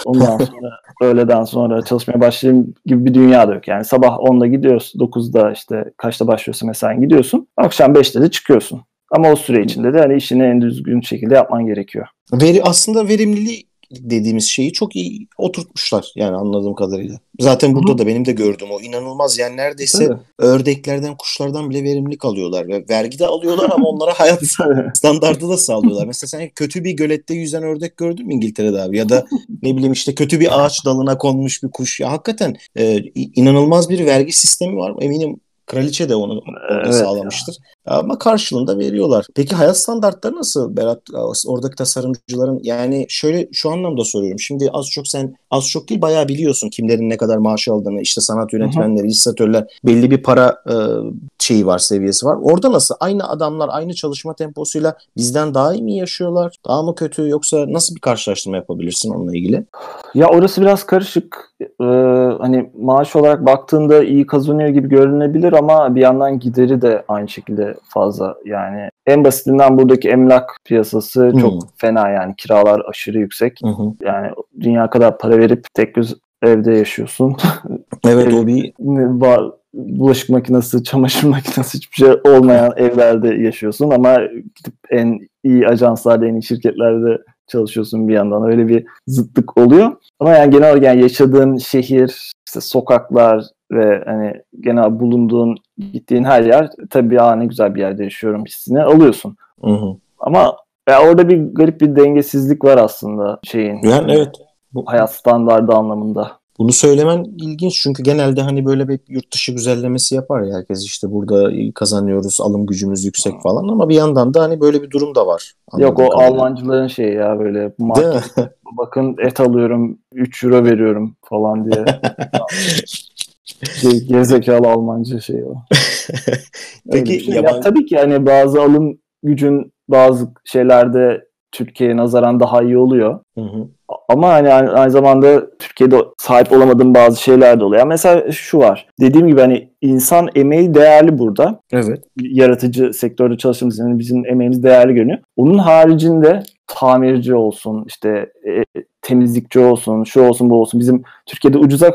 Ondan sonra öğleden sonra çalışmaya başlayayım gibi bir dünya da yok. Yani sabah 10'da gidiyorsun, 9'da işte kaçta başlıyorsa mesain gidiyorsun. Akşam 5'te de çıkıyorsun. Ama o süre içinde de hani işini en düzgün şekilde yapman gerekiyor. Veri aslında verimliliği dediğimiz şeyi çok iyi oturtmuşlar yani anladığım kadarıyla. Zaten burada Hı. da benim de gördüm o inanılmaz yani neredeyse Tabii. ördeklerden kuşlardan bile verimlilik alıyorlar ve vergi de alıyorlar ama onlara hayat standartı da sağlıyorlar. Mesela sen kötü bir gölette yüzen ördek gördün mü İngiltere'de abi ya da ne bileyim işte kötü bir ağaç dalına konmuş bir kuş ya hakikaten e, inanılmaz bir vergi sistemi var eminim Kraliçe de onu evet sağlamıştır. Ya. Ama karşılığında veriyorlar. Peki hayat standartları nasıl Berat? Oradaki tasarımcıların yani şöyle şu anlamda soruyorum. Şimdi az çok sen az çok değil bayağı biliyorsun kimlerin ne kadar maaş aldığını. İşte sanat yönetmenleri, illüstratörler belli bir para e, şeyi var, seviyesi var. Orada nasıl? Aynı adamlar aynı çalışma temposuyla bizden daha iyi mi yaşıyorlar? Daha mı kötü yoksa nasıl bir karşılaştırma yapabilirsin onunla ilgili? Ya orası biraz karışık. Ee, hani maaş olarak baktığında iyi kazanıyor gibi görünebilir ama bir yandan gideri de aynı şekilde fazla. Yani en basitinden buradaki emlak piyasası hmm. çok fena yani kiralar aşırı yüksek. Hmm. Yani dünya kadar para verip tek göz evde yaşıyorsun. Evet o bir bulaşık makinesi, çamaşır makinesi hiçbir şey olmayan evlerde yaşıyorsun ama gidip en iyi ajanslarda, en iyi şirketlerde çalışıyorsun bir yandan. Öyle bir zıtlık oluyor. Ama yani genel olarak yani yaşadığın şehir, işte sokaklar ve hani genel bulunduğun, gittiğin her yer tabii aa ne güzel bir yerde yaşıyorum hissini alıyorsun. Hı hı. Ama ya orada bir garip bir dengesizlik var aslında şeyin. Yani evet. Bu hayat standardı anlamında. Bunu söylemen ilginç çünkü genelde hani böyle bir yurt dışı güzellemesi yapar ya herkes işte burada kazanıyoruz alım gücümüz yüksek falan ama bir yandan da hani böyle bir durum da var. Yok o kadarıyla. Almancıların şeyi ya böyle market, bakın et alıyorum 3 euro veriyorum falan diye. şey, gerizekalı Almancı şey o. Peki şey. yabancı... ya, tabii ki hani bazı alım gücün bazı şeylerde Türkiye'ye nazaran daha iyi oluyor. Hı hı. Ama hani aynı zamanda Türkiye'de sahip olamadığım bazı şeyler de oluyor. Yani mesela şu var. Dediğim gibi hani insan emeği değerli burada. Evet. Yaratıcı sektörde çalıştığımız yani bizim emeğimiz değerli görünüyor. Onun haricinde tamirci olsun, işte e, temizlikçi olsun, şu olsun, bu olsun. Bizim Türkiye'de ucuza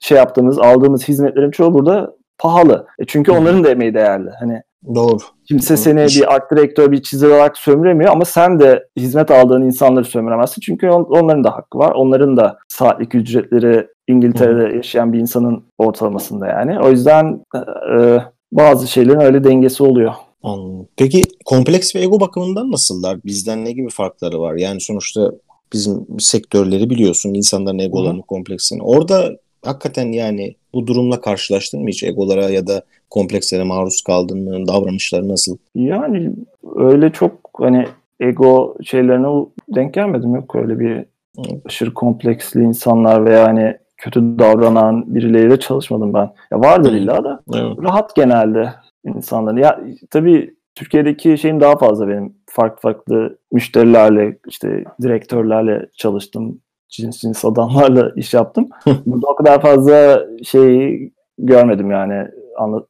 şey yaptığımız, aldığımız hizmetlerin çoğu burada pahalı. E çünkü onların da emeği değerli. Hani Doğru. Kimse seni bir art direktör, bir çizer olarak sömüremiyor ama sen de hizmet aldığın insanları sömüremezsin. Çünkü on, onların da hakkı var. Onların da saatlik ücretleri İngiltere'de yaşayan bir insanın ortalamasında yani. O yüzden e, e, bazı şeylerin öyle dengesi oluyor. Anladım. Peki kompleks ve ego bakımından nasıllar? Bizden ne gibi farkları var? Yani sonuçta bizim sektörleri biliyorsun insanların egolarının kompleksini. Orada hakikaten yani bu durumla karşılaştın mı hiç egolara ya da komplekslere maruz kaldın mı? Davranışları nasıl? Yani öyle çok hani ego şeylerine denk gelmedim yok öyle bir aşırı kompleksli insanlar veya hani kötü davranan birileriyle çalışmadım ben. Ya vardır illa da. Evet. Rahat genelde insanların. Ya tabii Türkiye'deki şeyim daha fazla benim. Farklı farklı müşterilerle, işte direktörlerle çalıştım. Cins cins adamlarla iş yaptım. Burada o kadar fazla şey görmedim yani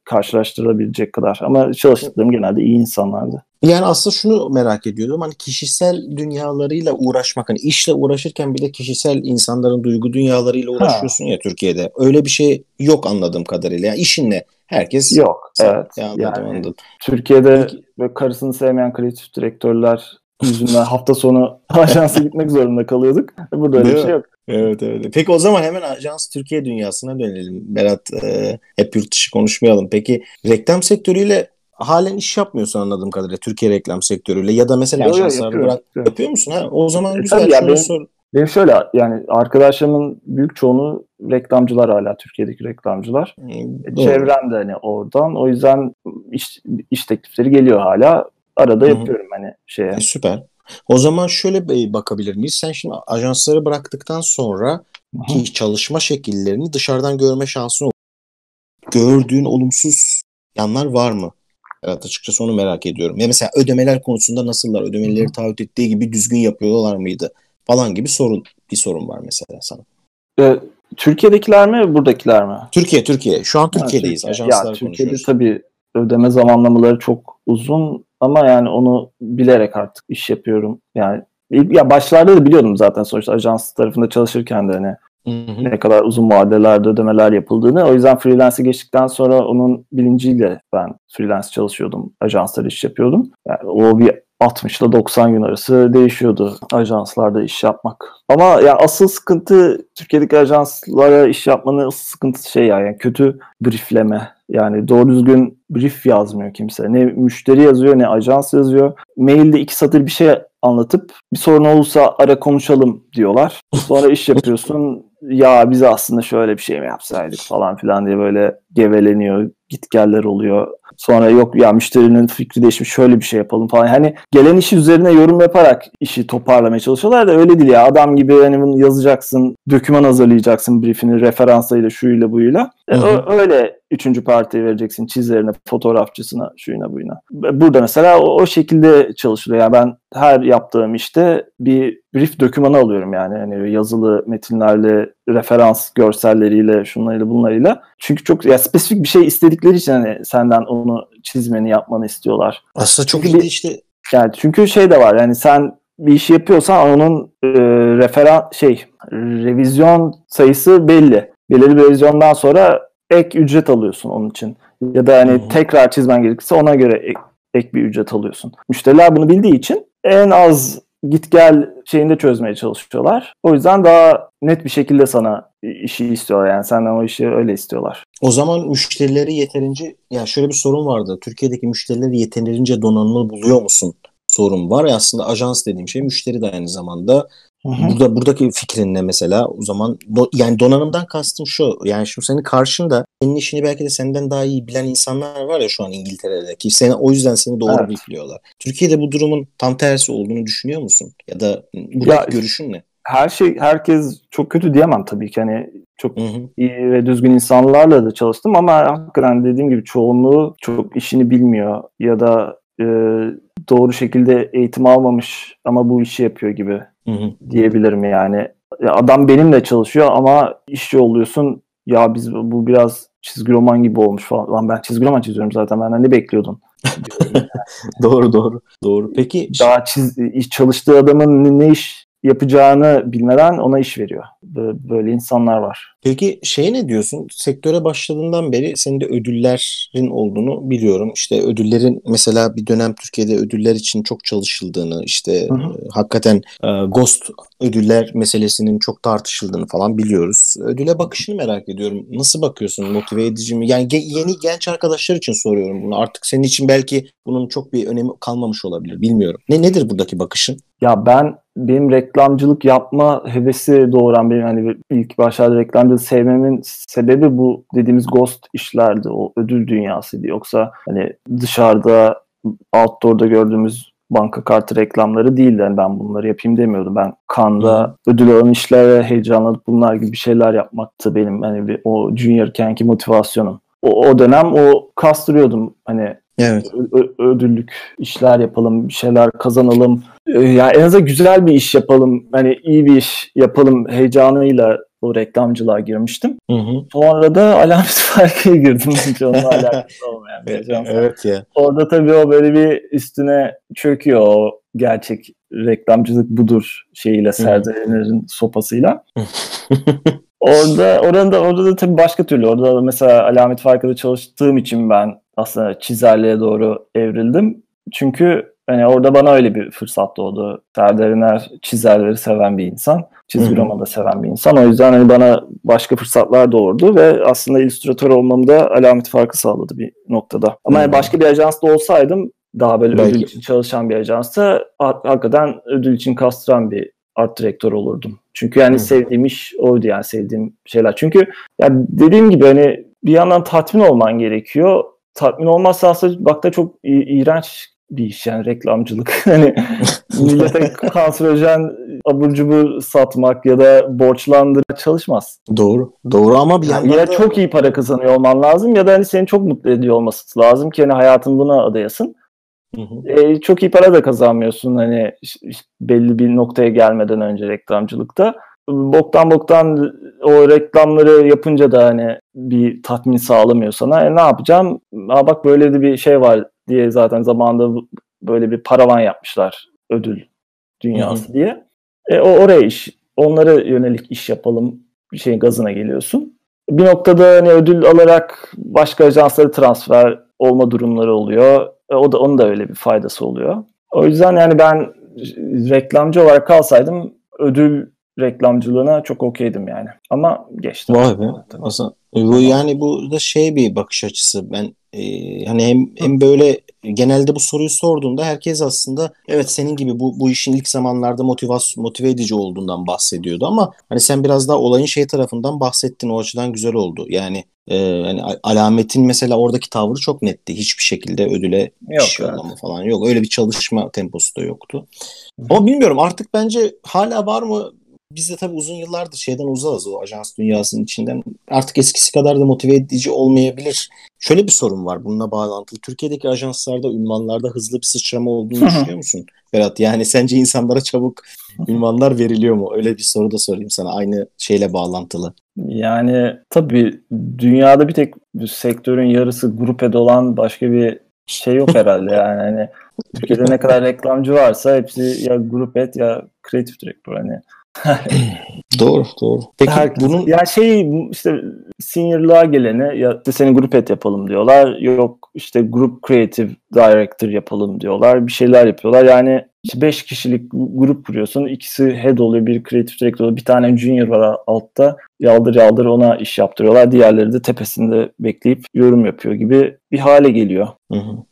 karşılaştırabilecek kadar. Ama çalıştıklarım genelde iyi insanlardı. Yani aslında şunu merak ediyordum. Hani kişisel dünyalarıyla uğraşmak, hani işle uğraşırken bile kişisel insanların duygu dünyalarıyla uğraşıyorsun ha. ya Türkiye'de. Öyle bir şey yok anladığım kadarıyla. Yani işinle herkes yok. Evet. Yani anladım. Türkiye'de Peki. karısını sevmeyen kreatif direktörler yüzünden hafta sonu ajansa gitmek zorunda kalıyorduk. Burada öyle bir şey yok. Evet evet. Peki o zaman hemen Ajans Türkiye dünyasına dönelim. Berat e, hep yurt dışı konuşmayalım. Peki reklam sektörüyle halen iş yapmıyorsun anladığım kadarıyla Türkiye reklam sektörüyle ya da mesela yo, ajanslarda bırak yapıyorum. yapıyor musun? Ha? O zaman e, güzel. Ya benim, sor. Benim şöyle yani arkadaşlarımın büyük çoğunu reklamcılar hala Türkiye'deki reklamcılar. Hmm, Çevrem de hani oradan. O yüzden iş, iş teklifleri geliyor hala. Arada Hı-hı. yapıyorum hani şeye. E, süper. O zaman şöyle bakabilir miyiz? Sen şimdi ajansları bıraktıktan sonra ki çalışma şekillerini dışarıdan görme şansın olur. Gördüğün olumsuz yanlar var mı? Evet açıkçası onu merak ediyorum. Ya mesela ödemeler konusunda nasıllar? Ödemeleri taahhüt ettiği gibi düzgün yapıyorlar mıydı? Falan gibi sorun bir sorun var mesela sana. Ee, Türkiye'dekiler mi buradakiler mi? Türkiye Türkiye. Şu an Türkiye'deyiz. Ha, Türkiye. ya, Türkiye'de tabii ödeme zamanlamaları çok uzun ama yani onu bilerek artık iş yapıyorum. Yani ya başlarda da biliyordum zaten sonuçta ajans tarafında çalışırken de hani hı hı. ne kadar uzun vadelerde ödemeler yapıldığını. O yüzden freelance'e geçtikten sonra onun bilinciyle ben freelance çalışıyordum. Ajanslar iş yapıyordum. Yani o bir 60 ile 90 gün arası değişiyordu ajanslarda iş yapmak. Ama yani asıl sıkıntı Türkiye'deki ajanslara iş yapmanın asıl sıkıntısı şey yani kötü briefleme. Yani doğru düzgün brief yazmıyor kimse. Ne müşteri yazıyor ne ajans yazıyor. Mailde iki satır bir şey anlatıp bir sorun olursa ara konuşalım diyorlar. Sonra iş yapıyorsun ya biz aslında şöyle bir şey mi yapsaydık falan filan diye böyle geveleniyor. Gitgeller oluyor. Sonra yok ya müşterinin fikri değişmiş şöyle bir şey yapalım falan. Hani gelen işi üzerine yorum yaparak işi toparlamaya çalışıyorlar da öyle değil ya. Adam gibi hani bunu yazacaksın, döküman hazırlayacaksın briefini referansıyla şuyla buyla. Hı hı. Öyle üçüncü partiye vereceksin çizerine, fotoğrafçısına, şuyuna buyuna. Burada mesela o, o şekilde çalışılıyor. Yani ben her yaptığım işte bir brief dokümanı alıyorum yani. yani yazılı metinlerle, referans görselleriyle, şunlarıyla bunlarıyla. Çünkü çok ya spesifik bir şey istedikleri için hani senden onu çizmeni, yapmanı istiyorlar. Aslında çok iyi işte. Yani çünkü şey de var yani sen bir işi yapıyorsan onun e, referan şey revizyon sayısı belli. Belirli bir revizyondan sonra ek ücret alıyorsun onun için. Ya da hani hmm. tekrar çizmen gerekirse ona göre ek, ek bir ücret alıyorsun. Müşteriler bunu bildiği için en az git gel şeyinde çözmeye çalışıyorlar. O yüzden daha net bir şekilde sana işi istiyorlar. Yani senden o işi öyle istiyorlar. O zaman müşterileri yeterince ya şöyle bir sorun vardı. Türkiye'deki müşterileri yeterince donanımlı buluyor musun? Sorun var ya aslında ajans dediğim şey müşteri de aynı zamanda Hı-hı. Burada buradaki fikrin ne mesela? O zaman do, yani donanımdan kastım şu. Yani şu senin karşında senin işini belki de senden daha iyi bilen insanlar var ya şu an İngiltere'de ki seni o yüzden seni doğru evet. biliyorlar. Türkiye'de bu durumun tam tersi olduğunu düşünüyor musun? Ya da ya, görüşün ne? Her şey herkes çok kötü diyemem tabii ki. Hani çok Hı-hı. iyi ve düzgün insanlarla da çalıştım ama hakikaten dediğim gibi çoğunluğu çok işini bilmiyor ya da e, doğru şekilde eğitim almamış ama bu işi yapıyor gibi hı hı. diyebilirim yani. Adam benimle çalışıyor ama işçi oluyorsun ya biz bu biraz çizgi roman gibi olmuş falan. Lan ben çizgi roman çiziyorum zaten benden ne bekliyordun? doğru doğru. Doğru. Peki daha çiz, çalıştığı adamın ne iş yapacağını bilmeden ona iş veriyor. Böyle insanlar var. Peki şey ne diyorsun? Sektöre başladığından beri senin de ödüllerin olduğunu biliyorum. İşte ödüllerin mesela bir dönem Türkiye'de ödüller için çok çalışıldığını, işte hı hı. E, hakikaten e, Ghost ödüller meselesinin çok tartışıldığını falan biliyoruz. Ödüle bakışını merak ediyorum. Nasıl bakıyorsun? Motive edici mi? Yani ge- yeni genç arkadaşlar için soruyorum bunu. Artık senin için belki bunun çok bir önemi kalmamış olabilir. Bilmiyorum. Ne nedir buradaki bakışın? Ya ben benim reklamcılık yapma hevesi doğuran benim hani ilk başlarda reklamcılık sevmemin sebebi bu dediğimiz ghost işlerdi. O ödül dünyasıydı. Yoksa hani dışarıda outdoor'da gördüğümüz banka kartı reklamları değil yani ben bunları yapayım demiyordum. Ben Kanda ödül alan işlere heyecanlanıp bunlar gibi bir şeyler yapmaktı benim hani bir, o juniorkenki motivasyonum. O, o dönem o kastırıyordum hani Evet. Ö- ödüllük işler yapalım, bir şeyler kazanalım. Ee, yani en azından güzel bir iş yapalım. Hani iyi bir iş yapalım heyecanıyla o reklamcılığa girmiştim. Hı hı. Sonra da alamet farkıya girdim. Hiç onunla alakası olmayan bir ajans. Evet ya. Orada tabii o böyle bir üstüne çöküyor o gerçek reklamcılık budur şeyiyle Serdar Ener'in sopasıyla. orada orada da orada da tabii başka türlü. Orada da mesela alamet farkında çalıştığım için ben aslında çizerliğe doğru evrildim. Çünkü hani orada bana öyle bir fırsat doğdu. Serdar Ener çizerleri seven bir insan. Çizgi romanı da seven bir insan. O yüzden hani bana başka fırsatlar doğurdu ve aslında illüstratör olmamda alamet farkı sağladı bir noktada. Ama yani başka bir ajansta olsaydım daha böyle Belki. ödül için çalışan bir ajansta ha- hakikaten ödül için kastıran bir art direktör olurdum. Çünkü yani Hı. sevdiğim iş oydu yani sevdiğim şeyler. Çünkü ya dediğim gibi hani bir yandan tatmin olman gerekiyor. Tatmin olmazsa aslında bak da çok iğrenç bir iş yani reklamcılık. hani millete kanserojen abur cubur satmak ya da borçlandırarak çalışmaz. Doğru. Doğru ama bir Yani yandan ya da... çok iyi para kazanıyor olman lazım ya da hani seni çok mutlu ediyor olması lazım ki hani hayatın buna adayasın. Hı hı. E, çok iyi para da kazanmıyorsun hani belli bir noktaya gelmeden önce reklamcılıkta. Boktan boktan o reklamları yapınca da hani bir tatmin sağlamıyor sana. E, ne yapacağım? Aa, bak böyle de bir şey var diye zaten zamanında böyle bir paravan yapmışlar ödül dünyası diye. E, o oraya iş, onlara yönelik iş yapalım bir şeyin gazına geliyorsun. Bir noktada hani ödül alarak başka ajanslara transfer olma durumları oluyor. E, o da onun da öyle bir faydası oluyor. O yüzden yani ben reklamcı olarak kalsaydım ödül reklamcılığına çok okeydim yani. Ama geçtim. Vay be. Aslında bu yani bu da şey bir bakış açısı. Ben e, hani hem hem böyle genelde bu soruyu sorduğunda herkes aslında evet senin gibi bu bu işin ilk zamanlarda motivasyon motive edici olduğundan bahsediyordu ama hani sen biraz daha olayın şey tarafından bahsettin o açıdan güzel oldu. Yani e, hani a- alametin mesela oradaki tavrı çok netti. Hiçbir şekilde ödüle Yok, iş evet. falan yok. Öyle bir çalışma temposu da yoktu. Ama bilmiyorum artık bence hala var mı? Biz de tabii uzun yıllardır şeyden uzağız o ajans dünyasının içinden. Artık eskisi kadar da motive edici olmayabilir. Şöyle bir sorun var bununla bağlantılı. Türkiye'deki ajanslarda, ünvanlarda hızlı bir sıçrama olduğunu düşünüyor musun? Berat yani sence insanlara çabuk ünvanlar veriliyor mu? Öyle bir soru da sorayım sana aynı şeyle bağlantılı. Yani tabii dünyada bir tek sektörün yarısı grup ed olan başka bir şey yok herhalde yani. Hani Türkiye'de ne kadar reklamcı varsa hepsi ya grup et ya kreatif direktör hani. Doğru, doğru. Peki Herkes- bunun ya şey işte seniorlığa gelene ya işte seni grup et yapalım diyorlar. Yok işte grup creative director yapalım diyorlar. Bir şeyler yapıyorlar. Yani işte 5 kişilik grup kuruyorsun. İkisi head oluyor, bir creative director oluyor. Bir tane junior var altta. Yaldır yaldır ona iş yaptırıyorlar. Diğerleri de tepesinde bekleyip yorum yapıyor gibi bir hale geliyor. Hı hı.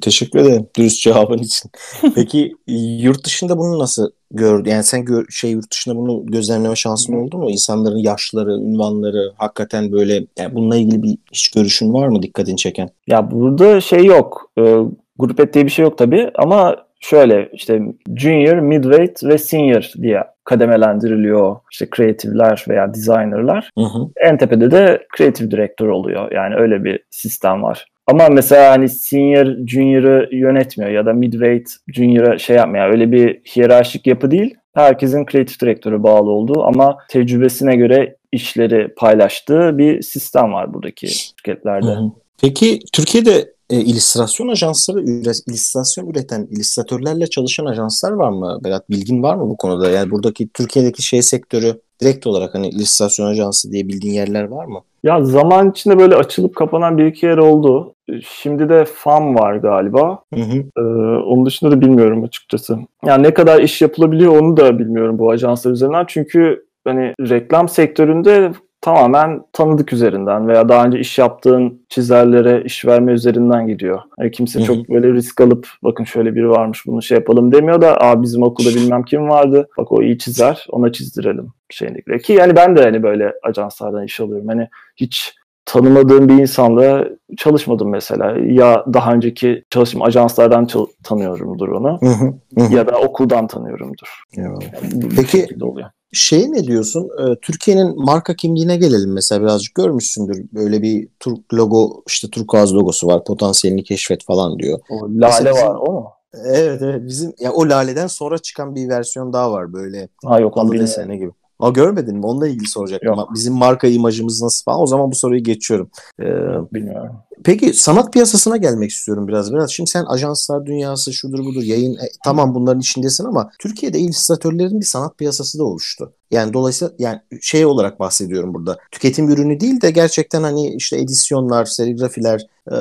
Teşekkür ederim dürüst cevabın için. Peki yurt dışında bunu nasıl gördün? Yani sen gör, şey yurt dışında bunu gözlemleme şansın oldu mu? İnsanların yaşları, ünvanları hakikaten böyle yani bununla ilgili bir hiç görüşün var mı dikkatini çeken? Ya burada şey yok. E, grup et diye bir şey yok tabii ama şöyle işte junior, midweight ve senior diye kademelendiriliyor işte kreatifler veya designerlar. Hı hı. En tepede de creative director oluyor. Yani öyle bir sistem var. Ama mesela hani senior junior'ı yönetmiyor ya da midweight junior'a şey yapmıyor. Öyle bir hiyerarşik yapı değil. Herkesin creative direktörü bağlı olduğu ama tecrübesine göre işleri paylaştığı bir sistem var buradaki şirketlerde. Hı hı. Peki Türkiye'de e, illüstrasyon ajansları, illüstrasyon üreten illüstratörlerle çalışan ajanslar var mı? Berat bilgin var mı bu konuda? Yani buradaki Türkiye'deki şey sektörü direkt olarak hani illüstrasyon ajansı diye bildiğin yerler var mı? Ya zaman içinde böyle açılıp kapanan bir iki yer oldu. Şimdi de FAM var galiba. Hı hı. Ee, onun dışında da bilmiyorum açıkçası. Yani ne kadar iş yapılabiliyor onu da bilmiyorum bu ajanslar üzerinden. Çünkü hani reklam sektöründe tamamen tanıdık üzerinden veya daha önce iş yaptığın çizerlere iş verme üzerinden gidiyor. Yani kimse çok böyle risk alıp bakın şöyle biri varmış bunu şey yapalım demiyor da Aa, bizim okulda bilmem kim vardı bak o iyi çizer ona çizdirelim şeyindekiler. Ki yani ben de hani böyle ajanslardan iş alıyorum. Hani hiç tanımadığım bir insanla çalışmadım mesela. Ya daha önceki çalıştığım ajanslardan çal- tanıyorumdur onu. Ya da okuldan tanıyorumdur. Yani Peki. Şey ne diyorsun? Ee, Türkiye'nin marka kimliğine gelelim mesela birazcık görmüşsündür. Böyle bir Türk logo işte Turkuaz logosu var. Potansiyelini keşfet falan diyor. O lale var o mu? Evet evet bizim ya o laleden sonra çıkan bir versiyon daha var böyle. Ha yok onu desene gibi. Aa görmedin mi? Onunla ilgili soracaktım. Yok. Bizim marka imajımız nasıl falan. O zaman bu soruyu geçiyorum. Ee, Bilmiyorum. Peki sanat piyasasına gelmek istiyorum biraz biraz. Şimdi sen ajanslar dünyası şudur budur yayın e, tamam bunların içindesin ama Türkiye'de illüstratörlerin bir sanat piyasası da oluştu. Yani dolayısıyla yani şey olarak bahsediyorum burada. Tüketim ürünü değil de gerçekten hani işte edisyonlar, serigrafiler, e,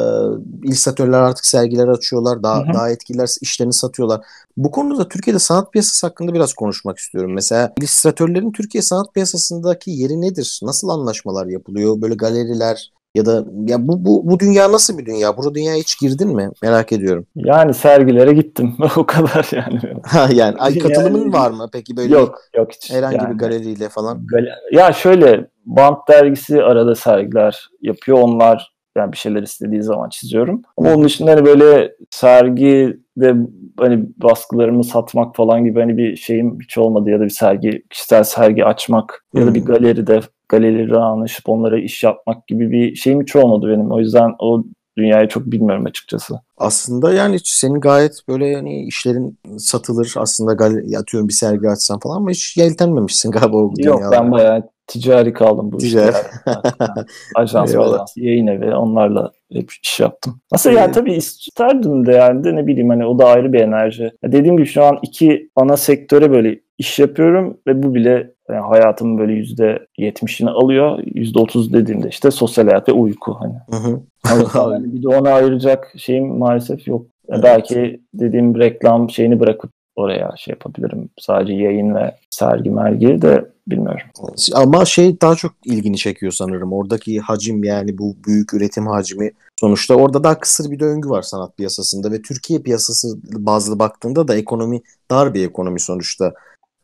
illüstratörler artık sergiler açıyorlar. Daha hı hı. daha etkiler işlerini satıyorlar. Bu konuda Türkiye'de sanat piyasası hakkında biraz konuşmak istiyorum. Mesela illüstratörlerin Türkiye sanat piyasasındaki yeri nedir? Nasıl anlaşmalar yapılıyor? Böyle galeriler, ya da ya bu bu bu dünya nasıl bir dünya? Bu dünyaya hiç girdin mi? Merak ediyorum. Yani sergilere gittim. o kadar yani. Ha yani ay katılımın yani, var mı peki böyle? Yok, yok hiç. Herhangi yani, bir galeriyle falan. Ya şöyle Bant dergisi arada sergiler yapıyor. Onlar yani bir şeyler istediği zaman çiziyorum. Ama onun dışında hani böyle sergi de hani baskılarımı satmak falan gibi hani bir şeyim hiç olmadı ya da bir sergi, kişisel sergi açmak ya da bir galeride galerileri anlaşıp onlara iş yapmak gibi bir şeyim hiç olmadı benim. O yüzden o dünyayı çok bilmiyorum açıkçası. Aslında yani senin gayet böyle yani işlerin satılır aslında galeri, atıyorum bir sergi açsan falan ama hiç yeltenmemişsin galiba o Yok dünyada. ben bayağı ticari kaldım bu ticari. işte. Yani. Ajans, ajans, yayın evi onlarla hep iş yaptım. Aslında yani tabii isterdim de yani de ne bileyim hani o da ayrı bir enerji. Ya dediğim gibi şu an iki ana sektöre böyle iş yapıyorum ve bu bile yani hayatımın böyle yüzde yetmişini alıyor. Yüzde otuz dediğimde işte sosyal hayat ve uyku hani. Hı hı. yani bir de ona ayıracak şeyim maalesef yok. Evet. Belki dediğim reklam şeyini bırakıp oraya şey yapabilirim. Sadece yayın ve sergi mergi de bilmiyorum. Ama şey daha çok ilgini çekiyor sanırım. Oradaki hacim yani bu büyük üretim hacmi sonuçta orada daha kısır bir döngü var sanat piyasasında ve Türkiye piyasası bazlı baktığında da ekonomi dar bir ekonomi sonuçta.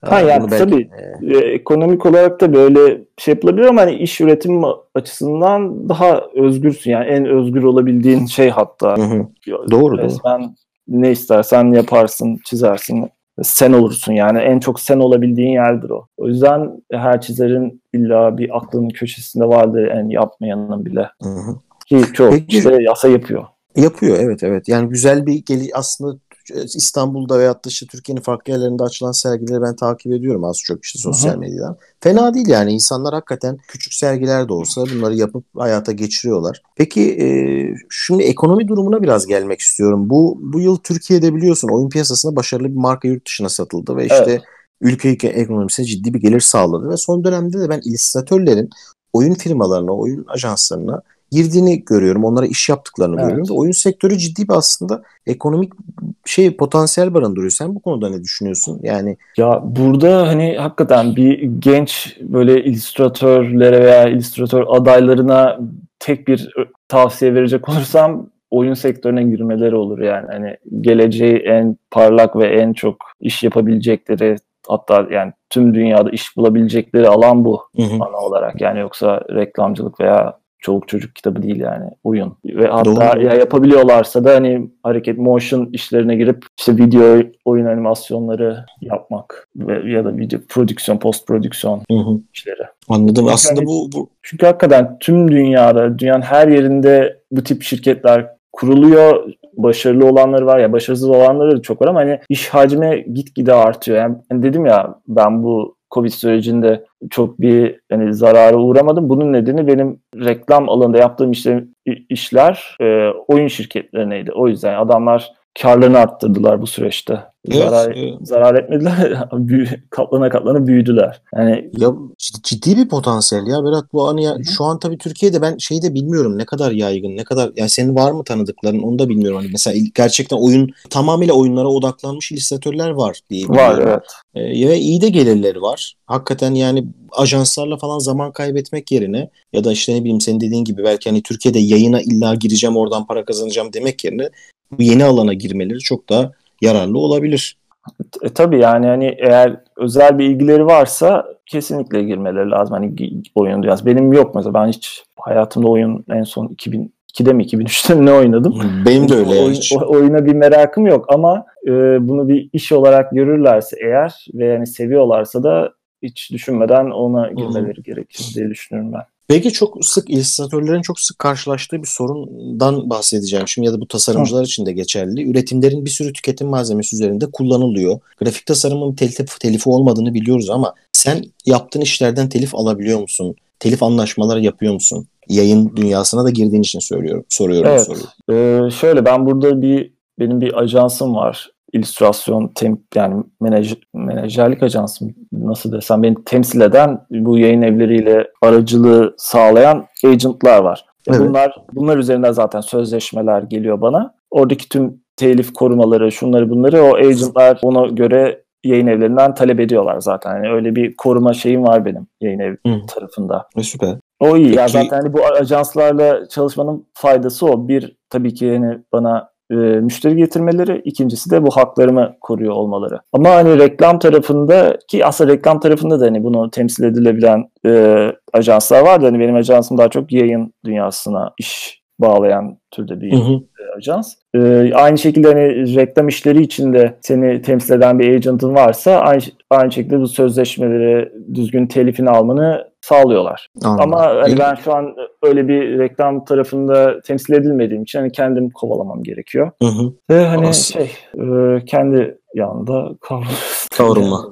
Ha yani belki, tabii e, ekonomik olarak da böyle şey yapılabilir ama hani iş üretim açısından daha özgürsün yani en özgür olabildiğin şey hatta. Hı hı. Doğru Resmen doğru. Ne istersen yaparsın, çizersin. Sen olursun yani en çok sen olabildiğin yerdir o. O yüzden her çizerin illa bir aklının köşesinde vardı en yapmayanın bile. Hı hı. Ki çok Peki, işte yasa yapıyor. Yapıyor evet evet. Yani güzel bir geli aslında İstanbul'da veyahut da işte Türkiye'nin farklı yerlerinde açılan sergileri ben takip ediyorum az çok işte sosyal medyadan. Fena değil yani insanlar hakikaten küçük sergiler de olsa bunları yapıp hayata geçiriyorlar. Peki e, şimdi ekonomi durumuna biraz gelmek istiyorum. Bu bu yıl Türkiye'de biliyorsun oyun piyasasında başarılı bir marka yurt dışına satıldı ve işte evet. ülke ekonomisine ciddi bir gelir sağladı ve son dönemde de ben illüstratörlerin oyun firmalarına, oyun ajanslarına girdiğini görüyorum. Onlara iş yaptıklarını evet. görüyorum. Oyun sektörü ciddi bir aslında ekonomik şey potansiyel barındırıyor. Sen bu konuda ne düşünüyorsun? Yani ya burada hani hakikaten bir genç böyle illüstratörlere veya illüstratör adaylarına tek bir tavsiye verecek olursam oyun sektörüne girmeleri olur yani. Hani geleceği en parlak ve en çok iş yapabilecekleri hatta yani tüm dünyada iş bulabilecekleri alan bu hı hı. ana olarak. Yani yoksa reklamcılık veya çoluk çocuk kitabı değil yani oyun. Ve hatta Doğru. ya yapabiliyorlarsa da hani hareket motion işlerine girip işte video oyun animasyonları yapmak ve ya da video prodüksiyon, post prodüksiyon işleri. Anladım. Çünkü Aslında hani, bu, bu çünkü hakikaten tüm dünyada, dünyanın her yerinde bu tip şirketler kuruluyor. Başarılı olanları var ya başarısız olanları da çok var ama hani iş hacmi gitgide artıyor. Yani dedim ya ben bu Covid sürecinde çok bir hani zarara uğramadım. Bunun nedeni benim reklam alanında yaptığım işler, işler e, oyun şirketlerindeydi. O yüzden adamlar karlarını arttırdılar bu süreçte. Evet, zarar, evet. zarar etmediler. Katlana katlana büyüdüler. Yani Ya cid- ciddi bir potansiyel ya Berat bu hani ya, şu an tabii Türkiye'de ben şeyi de bilmiyorum ne kadar yaygın ne kadar yani senin var mı tanıdıkların onu da bilmiyorum hani mesela gerçekten oyun tamamıyla oyunlara odaklanmış illüstratörler var diye var evet. Ee, ve iyi de gelirleri var. Hakikaten yani ajanslarla falan zaman kaybetmek yerine ya da işte ne bileyim senin dediğin gibi belki hani Türkiye'de yayına illa gireceğim oradan para kazanacağım demek yerine bu yeni alana girmeleri çok daha yararlı olabilir. E, tabii yani hani eğer özel bir ilgileri varsa kesinlikle girmeleri lazım. Hani oyun dünyası. Benim yok mesela ben hiç hayatımda oyun en son 2002'de mi 2003'te mi ne oynadım? Benim de öyle Oyun- hiç. oyuna bir merakım yok ama e, bunu bir iş olarak görürlerse eğer ve yani seviyorlarsa da hiç düşünmeden ona girmeleri gerekir diye düşünüyorum ben. Peki çok sık illüstratörlerin çok sık karşılaştığı bir sorundan bahsedeceğim şimdi ya da bu tasarımcılar için de geçerli. Üretimlerin bir sürü tüketim malzemesi üzerinde kullanılıyor. Grafik tasarımın telif, telifi olmadığını biliyoruz ama sen yaptığın işlerden telif alabiliyor musun? Telif anlaşmaları yapıyor musun? Yayın dünyasına da girdiğin için söylüyorum, soruyorum Evet. soruyu. Ee, şöyle ben burada bir benim bir ajansım var. İllüstrasyon tem, yani menaj, menajerlik ajansım nasıl desem beni temsil eden bu yayın evleriyle aracılığı sağlayan agentlar var. Evet. Bunlar bunlar üzerinden zaten sözleşmeler geliyor bana. Oradaki tüm telif korumaları, şunları bunları o agentlar ona göre yayın evlerinden talep ediyorlar zaten. Yani öyle bir koruma şeyim var benim yayın ev Hı. tarafında. E, süper. O iyi. Ya Peki- zaten hani bu ajanslarla çalışmanın faydası o. Bir tabii ki hani bana e, müşteri getirmeleri, ikincisi de bu haklarımı koruyor olmaları. Ama hani reklam tarafında ki aslında reklam tarafında da hani bunu temsil edilebilen e, ajanslar var da hani benim ajansım daha çok yayın dünyasına iş bağlayan türde bir Hı hı. e, ajans. E, aynı şekilde hani reklam işleri için de seni temsil eden bir agent'ın varsa aynı, aynı şekilde bu sözleşmeleri düzgün telifini almanı sağlıyorlar. Anladım. Ama hani ben şu an öyle bir reklam tarafında temsil edilmediğim için hani kendim kovalamam gerekiyor. Hı hı. Ve hani Aslında- şey e, kendi yanında. Kavrulma.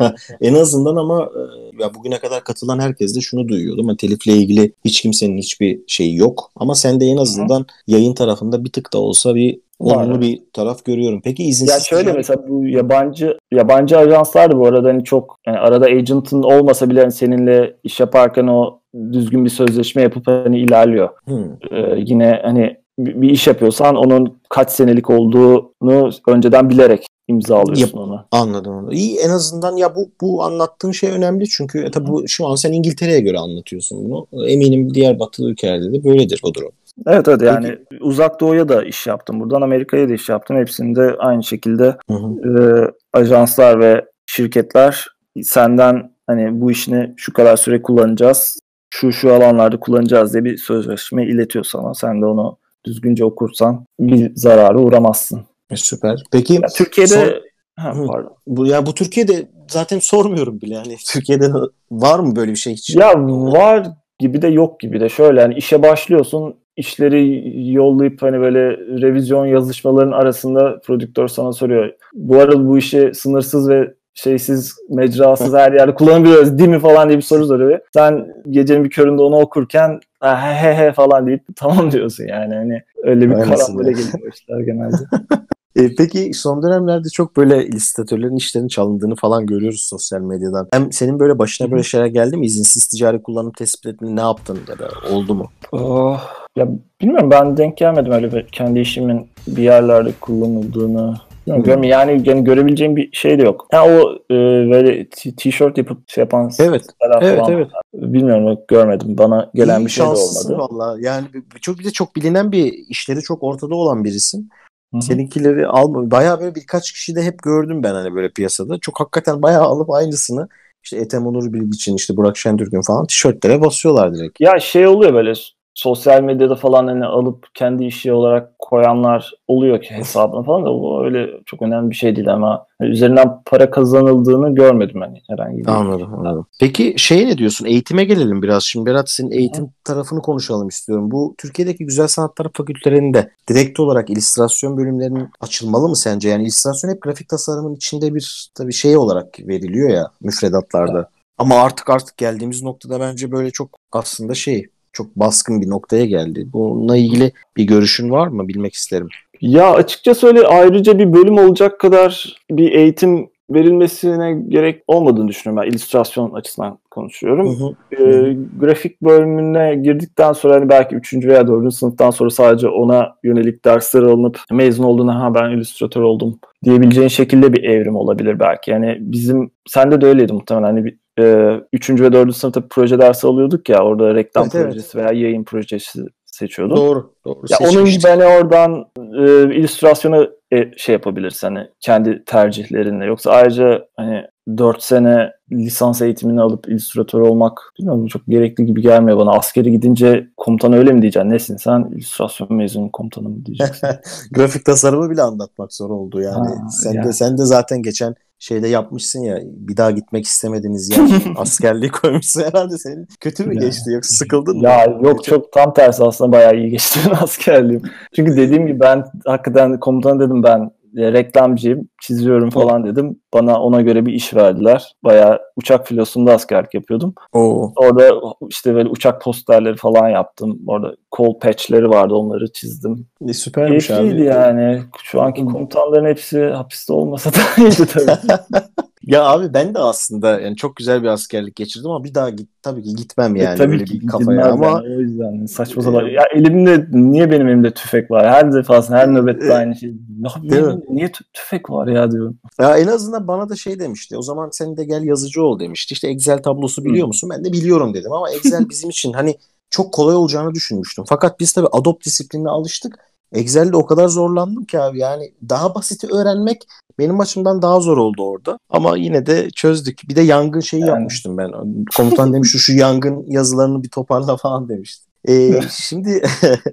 en azından ama e, ya bugüne kadar katılan herkes de şunu duyuyordu ama telifle ilgili hiç kimsenin hiçbir şeyi yok. Ama sen de en azından yayın tarafında bir tık da olsa bir olumlu bir taraf görüyorum. Peki izinsiz Ya şöyle ticari- mesela bu yabancı yabancı ajanslar da bu arada hani çok yani arada agent'ın olmasa bile hani seninle iş yaparken o düzgün bir sözleşme yapıp hani ilerliyor. Hı. Ee, yine hani bir iş yapıyorsan onun kaç senelik olduğunu önceden bilerek imzalıyorsun onu. Anladım onu. İyi en azından ya bu bu anlattığın şey önemli çünkü e, tabii bu şu an sen İngiltere'ye göre anlatıyorsun bunu. Eminim diğer batılı ülkelerde de böyledir o durum. Evet evet yani uzak doğuya da iş yaptım. Buradan Amerika'ya da iş yaptım. Hepsinde aynı şekilde Hı hı. e, ajanslar ve şirketler senden hani bu işini şu kadar süre kullanacağız. Şu şu alanlarda kullanacağız diye bir sözleşme iletiyor sana. Sen de onu düzgünce okursan bir zarara uğramazsın. E, süper. Peki Ya Türkiye'de Son- ha, pardon. bu ya bu Türkiye'de zaten sormuyorum bile yani Türkiye'de var mı böyle bir şey hiç? Ya var gibi de yok gibi de şöyle hani işe başlıyorsun işleri yollayıp hani böyle revizyon yazışmaların arasında prodüktör sana soruyor. Bu arada bu işi sınırsız ve şeysiz, mecrasız her yerde kullanabiliyoruz değil mi falan diye bir soru soruyor. Sen gecenin bir köründe onu okurken "Ha, he he he falan deyip tamam diyorsun yani. Hani öyle bir karambole geliyor işler genelde. E, peki son dönemlerde çok böyle illüstratörlerin işlerinin çalındığını falan görüyoruz sosyal medyadan. Hem senin böyle başına böyle şeyler geldi mi? İzinsiz ticari kullanım tespit ettin ne yaptın ya da oldu mu? Oh, ya bilmiyorum ben denk gelmedim öyle bir kendi işimin bir yerlerde kullanıldığını. Bilmiyorum, Hmm. yani, yani görebileceğim bir şey de yok. Ha o e, böyle tişört yapıp şey yapan Evet. Evet falan. evet. Bilmiyorum görmedim. Bana gelen İyi bir şey de olmadı. valla. Yani çok bir de çok bilinen bir işleri çok ortada olan birisin. Hı hı. Seninkileri alma. Bayağı böyle birkaç kişi de hep gördüm ben hani böyle piyasada. Çok hakikaten bayağı alıp aynısını işte Ethem Onur Bilgiç'in işte Burak Şentürk'ün falan tişörtlere basıyorlar direkt. Ya şey oluyor böyle sosyal medyada falan hani alıp kendi işi olarak koyanlar oluyor ki hesabına falan da bu öyle çok önemli bir şey değil ama hani üzerinden para kazanıldığını görmedim hani herhangi bir. Anladım, anladım. Peki şey ne diyorsun? Eğitime gelelim biraz. Şimdi Berat senin eğitim tarafını konuşalım istiyorum. Bu Türkiye'deki güzel sanatlar fakültelerinde direkt olarak illüstrasyon bölümlerinin açılmalı mı sence? Yani illüstrasyon hep grafik tasarımın içinde bir tabii şey olarak veriliyor ya müfredatlarda. Ama artık artık geldiğimiz noktada bence böyle çok aslında şey çok baskın bir noktaya geldi. Bununla ilgili bir görüşün var mı? Bilmek isterim. Ya açıkçası öyle ayrıca bir bölüm olacak kadar bir eğitim verilmesine gerek olmadığını düşünüyorum. Ben illüstrasyon açısından konuşuyorum. Hı hı. E, grafik bölümüne girdikten sonra hani belki 3. veya 4. sınıftan sonra sadece ona yönelik dersler alınıp mezun olduğunda ha ben illüstratör oldum diyebileceğin şekilde bir evrim olabilir belki. Yani bizim sende de öyleydi muhtemelen hani bir e, 3. ve 4. sınıfta proje dersi alıyorduk ya orada reklam evet, projesi evet. veya yayın projesi seçiyordum. Doğru. doğru ya onun gibi hani oradan e, illüstrasyona e, şey yapabilirsin hani kendi tercihlerinle. Yoksa ayrıca hani 4 sene lisans eğitimini alıp illüstratör olmak bilmiyorum çok gerekli gibi gelmiyor bana. Askeri gidince komutan öyle mi diyeceksin? Nesin sen? illüstrasyon mezunu komutanı mı diyeceksin? Grafik tasarımı bile anlatmak zor oldu yani. Ha, sen yani. de sen de zaten geçen şeyde yapmışsın ya bir daha gitmek istemediniz ya askerliği koymuşsun herhalde senin kötü mü geçti yoksa sıkıldın mı? Ya yok çok tam tersi aslında bayağı iyi geçti askerliğim. Çünkü dediğim gibi ben hakikaten komutan dedim ben reklamcıyım, çiziyorum falan dedim. Bana ona göre bir iş verdiler. Bayağı uçak filosunda askerlik yapıyordum. Oo. Orada işte böyle uçak posterleri falan yaptım. Orada kol patchleri vardı onları çizdim. E, süpermiş Keyifliydi abi. yani. Şu anki komutanların hepsi hapiste olmasa da iyiydi tabii. Ya abi ben de aslında yani çok güzel bir askerlik geçirdim ama bir daha git tabii ki gitmem e, yani e, tabii öyle ki bir kafaya ama yani, o yüzden saçma sapan. Ya elimde niye benim elimde tüfek var? Her defasında her nöbette e, aynı şey. Ya, niye, niye tüfek var ya diyorum. Ya en azından bana da şey demişti. O zaman sen de gel yazıcı ol demişti. İşte Excel tablosu biliyor musun? Ben de biliyorum dedim ama Excel bizim için hani çok kolay olacağını düşünmüştüm. Fakat biz tabii Adobe disiplinine alıştık. Excel'de o kadar zorlandım ki abi yani daha basiti öğrenmek benim açımdan daha zor oldu orada. Ama yine de çözdük. Bir de yangın şeyi yani. yapmıştım ben. Komutan demiş şu yangın yazılarını bir toparla falan demişti. Ee, şimdi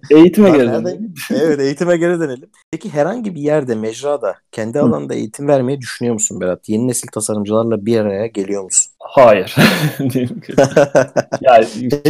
eğitime geri dönelim. evet eğitime geri dönelim. Peki herhangi bir yerde mecrada kendi Hı. alanında eğitim vermeyi düşünüyor musun Berat? Yeni nesil tasarımcılarla bir araya geliyor musun? Hayır. yani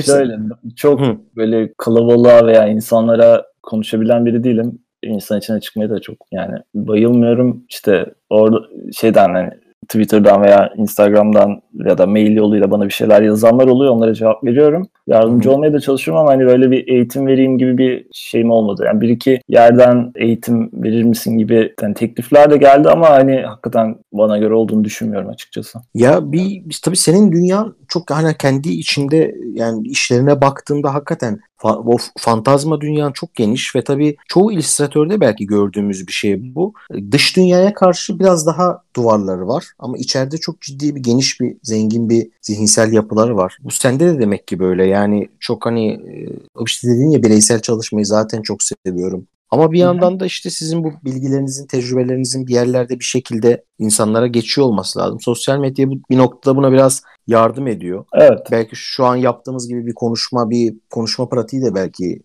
şöyle çok böyle kalabalığa veya insanlara konuşabilen biri değilim. İnsan içine çıkmaya da çok yani bayılmıyorum. İşte orada şeyden hani Twitter'dan veya Instagram'dan ya da mail yoluyla bana bir şeyler yazanlar oluyor. Onlara cevap veriyorum. Yardımcı olmaya da çalışıyorum ama hani böyle bir eğitim vereyim gibi bir şeyim olmadı. Yani bir iki yerden eğitim verir misin gibi yani teklifler de geldi ama hani hakikaten bana göre olduğunu düşünmüyorum açıkçası. Ya bir tabii senin dünyan çok hani kendi içinde yani işlerine baktığımda hakikaten o fantazma dünyan çok geniş ve tabii çoğu illüstratörde belki gördüğümüz bir şey bu. Dış dünyaya karşı biraz daha duvarları var ama içeride çok ciddi bir geniş bir zengin bir zihinsel yapıları var. Bu sende de demek ki böyle yani çok hani işte dediğin ya bireysel çalışmayı zaten çok seviyorum. Ama bir yandan da işte sizin bu bilgilerinizin, tecrübelerinizin bir yerlerde bir şekilde insanlara geçiyor olması lazım. Sosyal medya bir noktada buna biraz yardım ediyor. Evet. Belki şu an yaptığımız gibi bir konuşma, bir konuşma pratiği de belki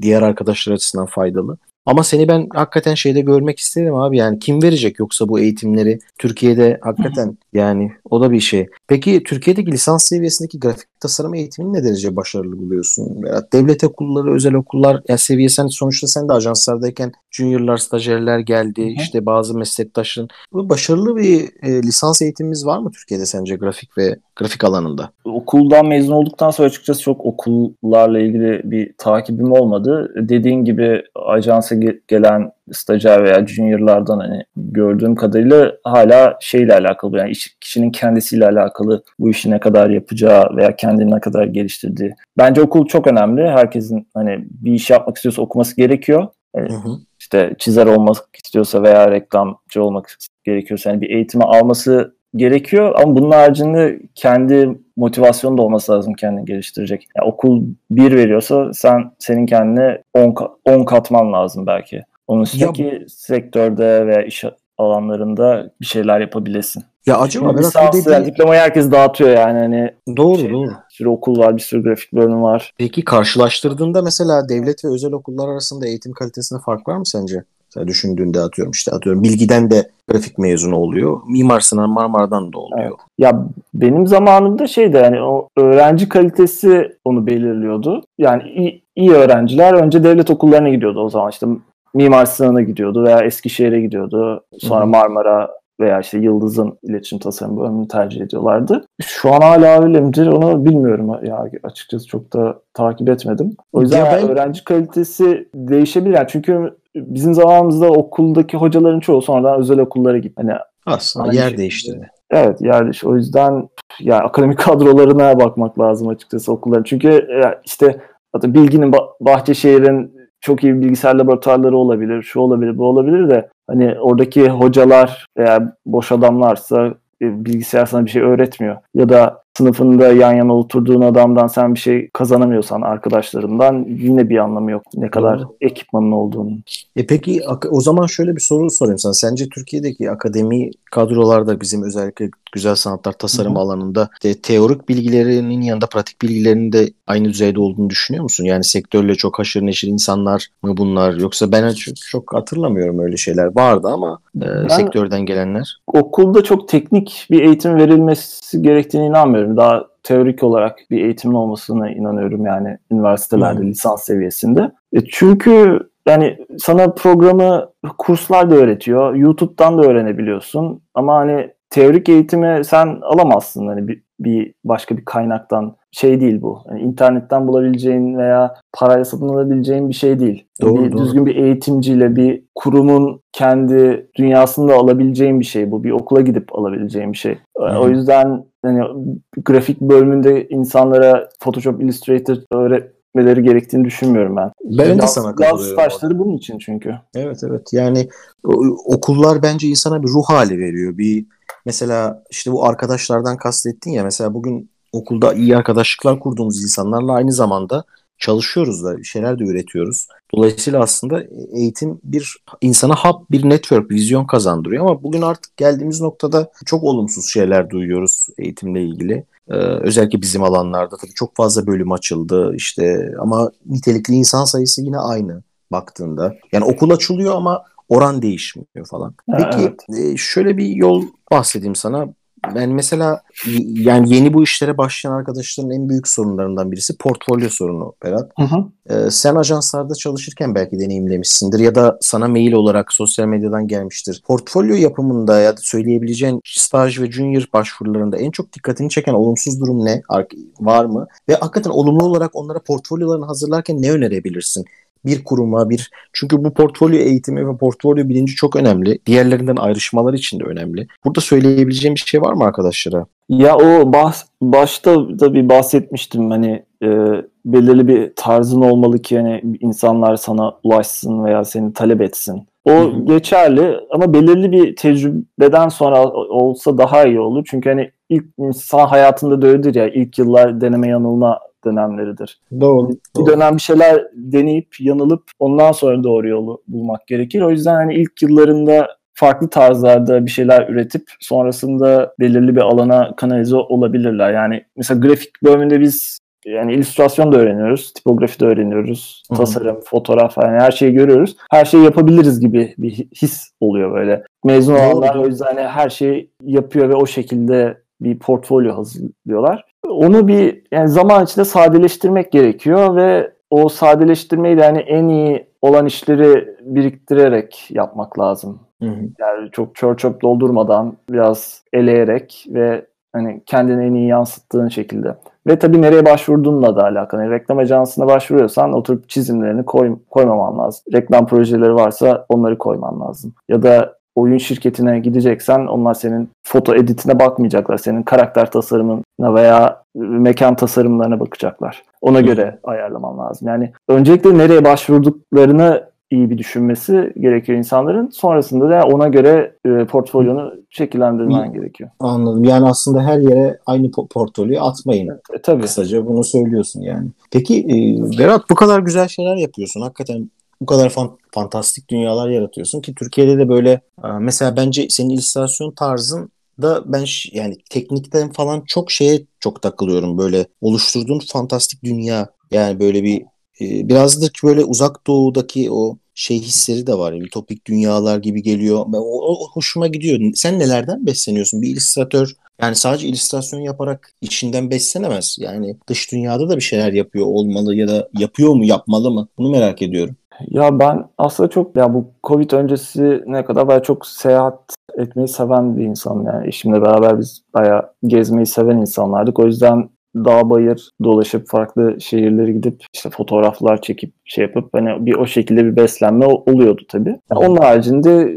diğer arkadaşlar açısından faydalı. Ama seni ben hakikaten şeyde görmek isterim abi. Yani kim verecek yoksa bu eğitimleri Türkiye'de hakikaten yani o da bir şey. Peki Türkiye'deki lisans seviyesindeki grafik tasarım eğitimini ne derece başarılı buluyorsun? Devlet okulları, özel okullar ya seviyesi hani sonuçta sen de ajanslardayken juniorlar, stajyerler geldi. Hı-hı. işte bazı meslektaşların. Bu başarılı bir e, lisans eğitimimiz var mı Türkiye'de sence grafik ve grafik alanında? Okuldan mezun olduktan sonra açıkçası çok okullarla ilgili bir takibim olmadı. Dediğin gibi ajansa gelen stajyer veya juniorlardan hani gördüğüm kadarıyla hala şeyle alakalı yani iş, kişinin kendisiyle alakalı bu işi ne kadar yapacağı veya kendini ne kadar geliştirdiği. Bence okul çok önemli. Herkesin hani bir iş yapmak istiyorsa okuması gerekiyor. Yani hı hı. İşte çizer olmak istiyorsa veya reklamcı olmak gerekiyorsa yani bir eğitimi alması gerekiyor ama bunun haricinde kendi motivasyonu da olması lazım kendini geliştirecek. Yani okul bir veriyorsa sen senin kendine 10 katman lazım belki. Onun üstündeki ya, sektörde veya iş alanlarında bir şeyler yapabilesin. Ya acaba biraz lisans, yani diplomayı herkes dağıtıyor yani hani. Doğru şey, doğru. Bir sürü okul var, bir sürü grafik bölümü var. Peki karşılaştırdığında mesela devlet ve özel okullar arasında eğitim kalitesinde fark var mı sence? Mesela düşündüğünde atıyorum işte atıyorum bilgiden de grafik mezunu oluyor. Mimar Sinan Marmara'dan da oluyor. Evet. Ya benim zamanımda şeydi yani o öğrenci kalitesi onu belirliyordu. Yani iyi, iyi öğrenciler önce devlet okullarına gidiyordu o zaman işte Mimar Sinan'a gidiyordu veya Eskişehir'e gidiyordu. Sonra Hı-hı. Marmara veya işte Yıldız'ın iletişim tasarım bölümünü tercih ediyorlardı. Şu an hala öyle midir onu bilmiyorum ya açıkçası çok da takip etmedim. O yüzden ben... öğrenci kalitesi değişebilir yani çünkü bizim zamanımızda okuldaki hocaların çoğu sonradan özel okullara gitti. Hani aslında yer değiştirdi. Evet yer değişti. O yüzden ya akademik kadrolarına bakmak lazım açıkçası okulların. Çünkü e, işte Bilginin Bahçeşehir'in çok iyi bilgisayar laboratuvarları olabilir, şu olabilir, bu olabilir de hani oradaki hocalar veya boş adamlarsa e, bilgisayar sana bir şey öğretmiyor. Ya da sınıfında yan yana oturduğun adamdan sen bir şey kazanamıyorsan arkadaşlarından yine bir anlamı yok. Ne kadar Doğru. ekipmanın olduğunu. E peki o zaman şöyle bir soru sorayım sana. Sence Türkiye'deki akademi kadrolarda bizim özellikle güzel sanatlar tasarım Hı-hı. alanında de, teorik bilgilerinin yanında pratik bilgilerinin de aynı düzeyde olduğunu düşünüyor musun? Yani sektörle çok haşır neşir insanlar mı bunlar? Yoksa ben çok, çok hatırlamıyorum öyle şeyler. Vardı ama e, ben sektörden gelenler. Okulda çok teknik bir eğitim verilmesi gerektiğini inanmıyorum. Daha teorik olarak bir eğitimin olmasına inanıyorum yani üniversitelerde hmm. lisans seviyesinde. E çünkü yani sana programı kurslar da öğretiyor. YouTube'dan da öğrenebiliyorsun. Ama hani teorik eğitimi sen alamazsın hani bir, bir başka bir kaynaktan şey değil bu. Yani internetten bulabileceğin veya parayla satın alabileceğin bir şey değil. Doğru, bir, doğru. Düzgün bir eğitimciyle bir kurumun kendi dünyasında alabileceğin bir şey bu. Bir okula gidip alabileceğin bir şey. Hı. O yüzden hani grafik bölümünde insanlara Photoshop Illustrator öğret etmeleri gerektiğini düşünmüyorum ben. Ben de sana katılıyorum. Yaz stajları bunun için çünkü. Evet evet yani okullar bence insana bir ruh hali veriyor. Bir mesela işte bu arkadaşlardan kastettin ya mesela bugün okulda iyi arkadaşlıklar kurduğumuz insanlarla aynı zamanda çalışıyoruz da şeyler de üretiyoruz. Dolayısıyla aslında eğitim bir insana hap bir network, vizyon kazandırıyor ama bugün artık geldiğimiz noktada çok olumsuz şeyler duyuyoruz eğitimle ilgili. Ee, özellikle bizim alanlarda tabii çok fazla bölüm açıldı işte ama nitelikli insan sayısı yine aynı baktığında. Yani okul açılıyor ama oran değişmiyor falan. Peki evet. E, şöyle bir yol bahsedeyim sana. Ben mesela yani yeni bu işlere başlayan arkadaşların en büyük sorunlarından birisi portfolyo sorunu Berat. Hı hı. Ee, sen ajanslarda çalışırken belki deneyimlemişsindir ya da sana mail olarak sosyal medyadan gelmiştir. Portfolyo yapımında ya da söyleyebileceğin staj ve junior başvurularında en çok dikkatini çeken olumsuz durum ne? Var mı? Ve hakikaten olumlu olarak onlara portfolyolarını hazırlarken ne önerebilirsin? Bir kuruma bir çünkü bu portfolyo eğitimi ve portfolyo bilinci çok önemli. Diğerlerinden ayrışmalar için de önemli. Burada söyleyebileceğim bir şey var mı arkadaşlara? Ya o bahs başta da bir bahsetmiştim hani e, belirli bir tarzın olmalı ki hani insanlar sana ulaşsın veya seni talep etsin. O Hı-hı. geçerli ama belirli bir tecrübeden sonra olsa daha iyi olur. Çünkü hani ilk insan hayatında da öyledir ya ilk yıllar deneme yanılma dönemleridir. Doğru. Bir doğru. dönem bir şeyler deneyip yanılıp ondan sonra doğru yolu bulmak gerekir. O yüzden hani ilk yıllarında farklı tarzlarda bir şeyler üretip sonrasında belirli bir alana kanalize olabilirler. Yani mesela grafik bölümünde biz yani illüstrasyon da öğreniyoruz, tipografi de öğreniyoruz, Hı-hı. tasarım, fotoğraf yani her şeyi görüyoruz. Her şeyi yapabiliriz gibi bir his oluyor böyle. Mezun olanlar o yüzden hani her şeyi yapıyor ve o şekilde bir portfolyo hazırlıyorlar. Onu bir yani zaman içinde sadeleştirmek gerekiyor ve o sadeleştirmeyi de hani en iyi olan işleri biriktirerek yapmak lazım. Hı hı. Yani çok çör çöp doldurmadan biraz eleyerek ve hani kendini en iyi yansıttığın şekilde. Ve tabii nereye başvurduğunla da alakalı. Yani reklam ajansına başvuruyorsan oturup çizimlerini koy, koymaman lazım. Reklam projeleri varsa onları koyman lazım. Ya da oyun şirketine gideceksen onlar senin foto editine bakmayacaklar. Senin karakter tasarımına veya mekan tasarımlarına bakacaklar. Ona göre ayarlaman lazım. Yani öncelikle nereye başvurduklarını iyi bir düşünmesi gerekiyor insanların. Sonrasında da ona göre e, portfolyonu şekillendirmen gerekiyor. Anladım. Yani aslında her yere aynı portfolyoyu atmayın. E, tabii. Kısaca bunu söylüyorsun yani. Peki e, Berat bu kadar güzel şeyler yapıyorsun. Hakikaten bu kadar fan, fantastik dünyalar yaratıyorsun ki Türkiye'de de böyle e, mesela bence senin illüstrasyon tarzın da ben yani teknikten falan çok şeye çok takılıyorum böyle oluşturduğun fantastik dünya yani böyle bir e, birazcık böyle uzak doğudaki o şey hisleri de var. Ütopik dünyalar gibi geliyor. O, o hoşuma gidiyor. Sen nelerden besleniyorsun? Bir illüstratör yani sadece illüstrasyon yaparak içinden beslenemez. Yani dış dünyada da bir şeyler yapıyor olmalı ya da yapıyor mu, yapmalı mı? Bunu merak ediyorum. Ya ben aslında çok ya bu Covid öncesi ne kadar ben çok seyahat etmeyi seven bir insanım yani eşimle beraber biz bayağı gezmeyi seven insanlardık. O yüzden dağ bayır dolaşıp farklı şehirlere gidip işte fotoğraflar çekip şey yapıp hani bir o şekilde bir beslenme oluyordu tabii. Yani onun haricinde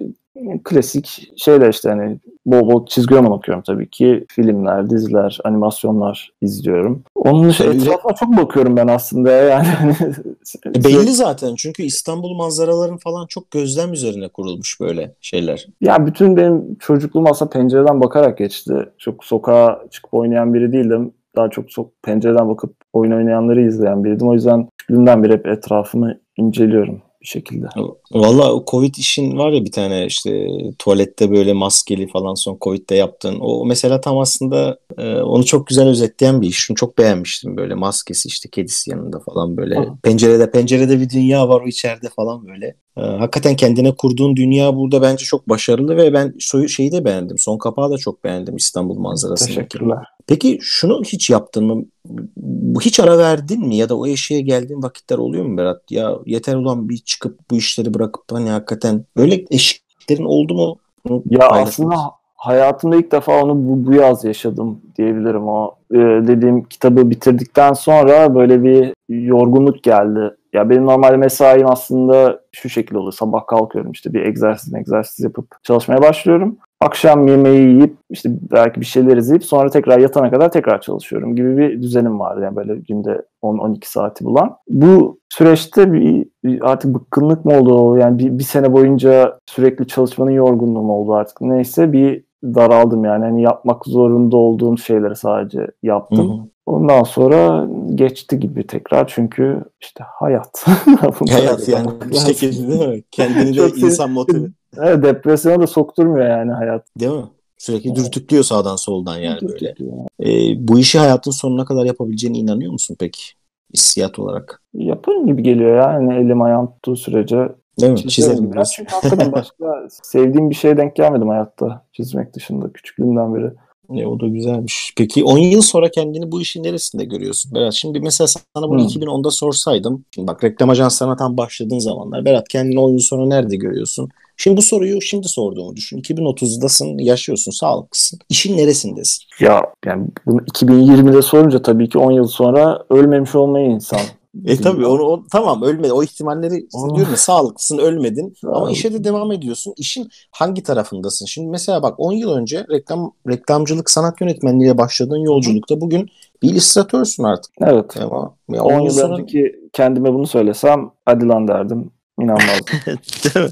klasik şeyler işte hani bol bol çizgi roman okuyorum tabii ki. Filmler, diziler, animasyonlar izliyorum. Onun dışında etrafına çok bakıyorum ben aslında yani. E, belli zaten çünkü İstanbul manzaraların falan çok gözlem üzerine kurulmuş böyle şeyler. Ya bütün benim çocukluğum aslında pencereden bakarak geçti. Çok sokağa çıkıp oynayan biri değildim. Daha çok çok pencereden bakıp oyun oynayanları izleyen biriydim. O yüzden küçüklüğümden beri hep etrafımı inceliyorum bir şekilde. Valla Covid işin var ya bir tane işte tuvalette böyle maskeli falan son Covid'de yaptığın. O mesela tam aslında e, onu çok güzel özetleyen bir iş. Şunu çok beğenmiştim böyle maskesi işte kedisi yanında falan böyle. Aha. Pencerede pencerede bir dünya var o içeride falan böyle. E, hakikaten kendine kurduğun dünya burada bence çok başarılı ve ben şeyi de beğendim. Son kapağı da çok beğendim İstanbul manzarasını. Teşekkürler. Peki şunu hiç yaptın mı? Hiç ara verdin mi ya da o eşeğe geldiğin vakitler oluyor mu Berat? Ya yeter ulan bir çıkıp bu işleri bırakıp hani hakikaten böyle eşiklerin oldu mu? Bunu ya aslında hayatımda ilk defa onu bu, bu yaz yaşadım diyebilirim. O e, dediğim kitabı bitirdikten sonra böyle bir yorgunluk geldi. Ya benim normalde mesaim aslında şu şekilde oluyor. Sabah kalkıyorum işte bir egzersiz egzersiz yapıp çalışmaya başlıyorum akşam yemeği yiyip işte belki bir şeyler izleyip sonra tekrar yatana kadar tekrar çalışıyorum gibi bir düzenim vardı. Yani böyle günde 10-12 saati bulan. Bu süreçte bir, artık bıkkınlık mı oldu? Yani bir, bir sene boyunca sürekli çalışmanın yorgunluğu mu oldu artık? Neyse bir daraldım yani. Hani yapmak zorunda olduğum şeyleri sadece yaptım. Hı hı. Ondan sonra geçti gibi tekrar çünkü işte hayat. hayat yani bir şekilde değil mi? Kendini de insan motive. Evet, depresyona da sokturmuyor yani hayat. Değil mi? Sürekli evet. dürtüklüyor sağdan soldan yani böyle. Ee, bu işi hayatın sonuna kadar yapabileceğine inanıyor musun peki? Hissiyat olarak. Yaparım gibi geliyor ya. Yani elim ayağım tuttuğu sürece Değil mi? Çizerim biraz. Çünkü hakikaten başka sevdiğim bir şeye denk gelmedim hayatta. Çizmek dışında küçüklüğümden beri. E, o da güzelmiş. Peki 10 yıl sonra kendini bu işin neresinde görüyorsun Berat? Şimdi mesela sana bunu hmm. 2010'da sorsaydım. Şimdi bak reklam ajanslarına tam başladığın zamanlar. Berat kendini 10 yıl sonra nerede görüyorsun? Şimdi bu soruyu şimdi sorduğumu düşün. 2030'dasın, yaşıyorsun, sağlıklısın. İşin neresindesin? Ya yani bunu 2020'de sorunca tabii ki 10 yıl sonra ölmemiş olmayı insan e tabii onu, o, tamam ölmedi. O ihtimalleri oh. diyorum ya sağlıklısın ölmedin Sağ ama işe de devam ediyorsun. İşin hangi tarafındasın? Şimdi mesela bak 10 yıl önce reklam reklamcılık sanat yönetmenliğiyle başladığın yolculukta bugün bir illüstratörsün artık. Evet. Ama, ya 10 yıl sonra... önceki kendime bunu söylesem hadi lan derdim. İnanmazdım.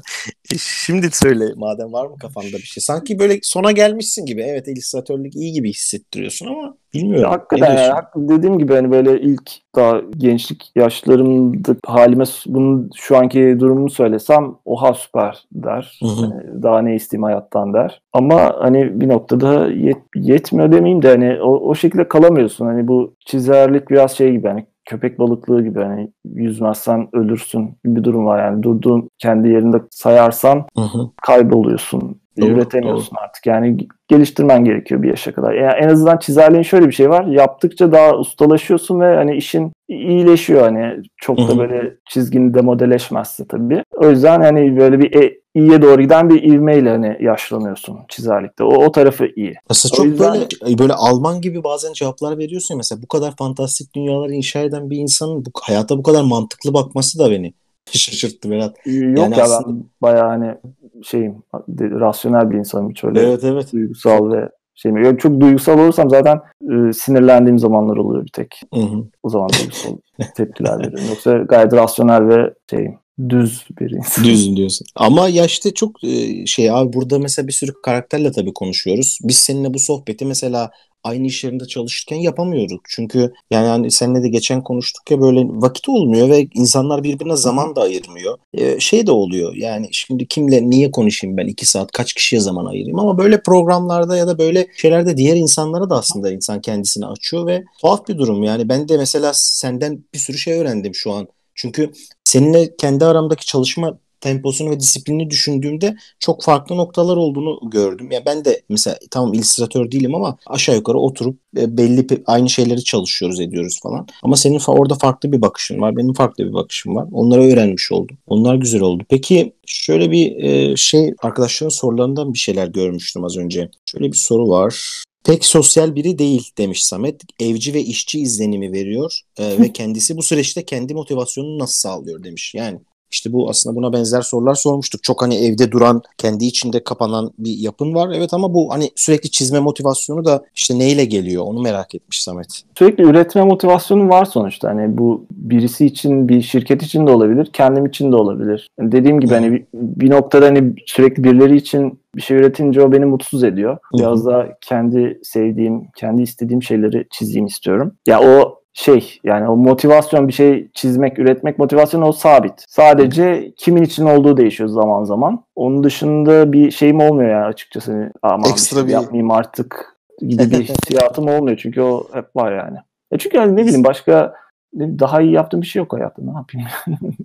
E, şimdi söyle madem var mı kafanda bir şey. Sanki böyle sona gelmişsin gibi. Evet illüstratörlük iyi gibi hissettiriyorsun ama bilmiyorum. Ya, hakikaten ya, dediğim gibi hani böyle ilk daha gençlik yaşlarımda halime bunun şu anki durumumu söylesem oha süper der. Hani daha ne isteyeyim hayattan der. Ama hani bir noktada yet, yetmiyor demeyeyim de hani o, o şekilde kalamıyorsun. Hani bu çizerlik biraz şey gibi hani köpek balıklığı gibi hani yüzmezsen ölürsün gibi bir durum var yani durduğun kendi yerinde sayarsan hı hı. kayboluyorsun doğru, üretemiyorsun doğru. artık yani geliştirmen gerekiyor bir yaşa kadar. Yani en azından çizerliğin şöyle bir şey var yaptıkça daha ustalaşıyorsun ve hani işin iyileşiyor hani çok da böyle çizgini demodeleşmezse tabii. O yüzden hani böyle bir e, iyiye doğru giden bir ivmeyle hani yaşlanıyorsun çizerlikte. O, o tarafı iyi. Aslında çok yüzden... böyle böyle Alman gibi bazen cevaplar veriyorsun ya mesela bu kadar fantastik dünyaları inşa eden bir insanın bu hayata bu kadar mantıklı bakması da beni şaşırttı Berat. Yok yani ya aslında... ben bayağı hani şeyim rasyonel bir insanım hiç öyle evet, evet. duygusal ve şey mi? Yani çok duygusal olursam zaten e, sinirlendiğim zamanlar oluyor bir tek. Hı hı. O zaman duygusal tepkiler veriyorum. Yoksa gayet rasyonel ve şeyim düz bir insan. Düz diyorsun. Ama yaşta çok e, şey abi burada mesela bir sürü karakterle tabii konuşuyoruz. Biz seninle bu sohbeti mesela aynı iş yerinde çalışırken yapamıyorduk. Çünkü yani hani seninle de geçen konuştuk ya böyle vakit olmuyor ve insanlar birbirine zaman da ayırmıyor. Ee, şey de oluyor yani şimdi kimle niye konuşayım ben iki saat kaç kişiye zaman ayırayım ama böyle programlarda ya da böyle şeylerde diğer insanlara da aslında insan kendisini açıyor ve tuhaf bir durum yani ben de mesela senden bir sürü şey öğrendim şu an. Çünkü seninle kendi aramdaki çalışma temposunu ve disiplini düşündüğümde çok farklı noktalar olduğunu gördüm. Ya ben de mesela tamam illüstratör değilim ama aşağı yukarı oturup e, belli aynı şeyleri çalışıyoruz ediyoruz falan. Ama senin orada farklı bir bakışın var. Benim farklı bir bakışım var. Onları öğrenmiş oldum. Onlar güzel oldu. Peki şöyle bir e, şey arkadaşların sorularından bir şeyler görmüştüm az önce. Şöyle bir soru var. Pek sosyal biri değil demiş Samet. Evci ve işçi izlenimi veriyor e, ve kendisi bu süreçte kendi motivasyonunu nasıl sağlıyor demiş. Yani işte bu aslında buna benzer sorular sormuştuk. Çok hani evde duran, kendi içinde kapanan bir yapın var. Evet ama bu hani sürekli çizme motivasyonu da işte neyle geliyor onu merak etmiş Samet. Sürekli üretme motivasyonu var sonuçta. Hani bu birisi için, bir şirket için de olabilir, kendim için de olabilir. Yani dediğim gibi hani bir, bir noktada hani sürekli birileri için bir şey üretince o beni mutsuz ediyor. Biraz da kendi sevdiğim, kendi istediğim şeyleri çizeyim istiyorum. Ya o şey yani o motivasyon bir şey çizmek, üretmek motivasyon o sabit. Sadece kimin için olduğu değişiyor zaman zaman. Onun dışında bir şeyim olmuyor yani açıkçası. Ama Ekstra bir, bir yapmayayım artık gibi bir hissiyatım olmuyor çünkü o hep var yani. E çünkü yani ne bileyim başka daha iyi yaptığım bir şey yok hayatta ne yapayım.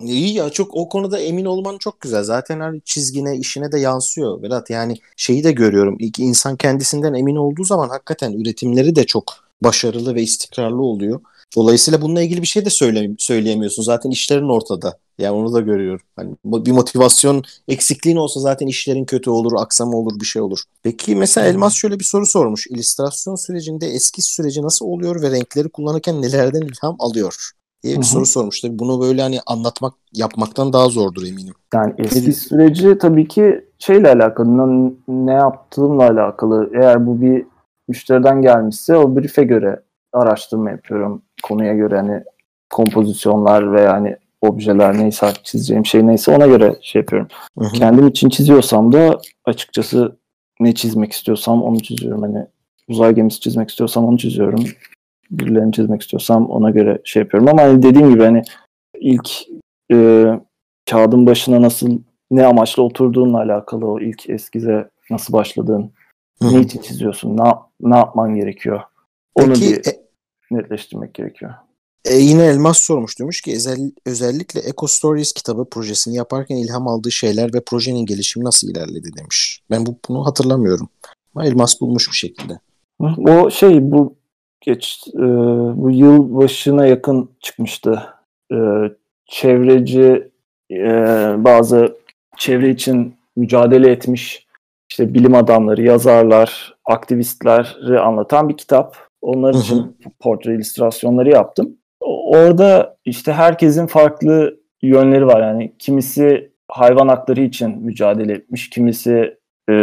İyi ya çok o konuda emin olman çok güzel. Zaten her çizgine işine de yansıyor Berat. Yani şeyi de görüyorum. İlk insan kendisinden emin olduğu zaman hakikaten üretimleri de çok başarılı ve istikrarlı oluyor. Dolayısıyla bununla ilgili bir şey de söyle, söyleyemiyorsun. Zaten işlerin ortada. Yani onu da görüyorum. Hani bir motivasyon eksikliğin olsa zaten işlerin kötü olur, aksama olur, bir şey olur. Peki mesela Elmas şöyle bir soru sormuş. İllüstrasyon sürecinde eskiz süreci nasıl oluyor ve renkleri kullanırken nelerden ilham alıyor? diye bir Hı-hı. soru sormuş. Tabii bunu böyle hani anlatmak, yapmaktan daha zordur eminim. Yani eskiz süreci tabii ki şeyle alakalı, ne yaptığımla alakalı. Eğer bu bir müşteriden gelmişse o brief'e göre araştırma yapıyorum. Konuya göre hani kompozisyonlar veya hani objeler neyse çizeceğim şey neyse ona göre şey yapıyorum. Hı hı. Kendim için çiziyorsam da açıkçası ne çizmek istiyorsam onu çiziyorum. Hani uzay gemisi çizmek istiyorsam onu çiziyorum. Birilerini çizmek istiyorsam ona göre şey yapıyorum. Ama hani dediğim gibi hani ilk e, kağıdın başına nasıl ne amaçla oturduğunla alakalı o ilk eskize nasıl başladığın, Hı-hı. ne için çiziyorsun, ne, ne yapman gerekiyor. Onu Peki, bir e, netleştirmek gerekiyor. E, yine Elmas sormuş demiş ki özel, özellikle Eco Stories kitabı projesini yaparken ilham aldığı şeyler ve projenin gelişimi nasıl ilerledi demiş. Ben bu, bunu hatırlamıyorum. Ama Elmas bulmuş bir şekilde. O şey bu geç e, bu yıl başına yakın çıkmıştı. E, çevreci e, bazı çevre için mücadele etmiş işte bilim adamları, yazarlar, aktivistleri anlatan bir kitap. Onlar için portre illüstrasyonları yaptım. Orada işte herkesin farklı yönleri var. Yani kimisi hayvan hakları için mücadele etmiş, kimisi e,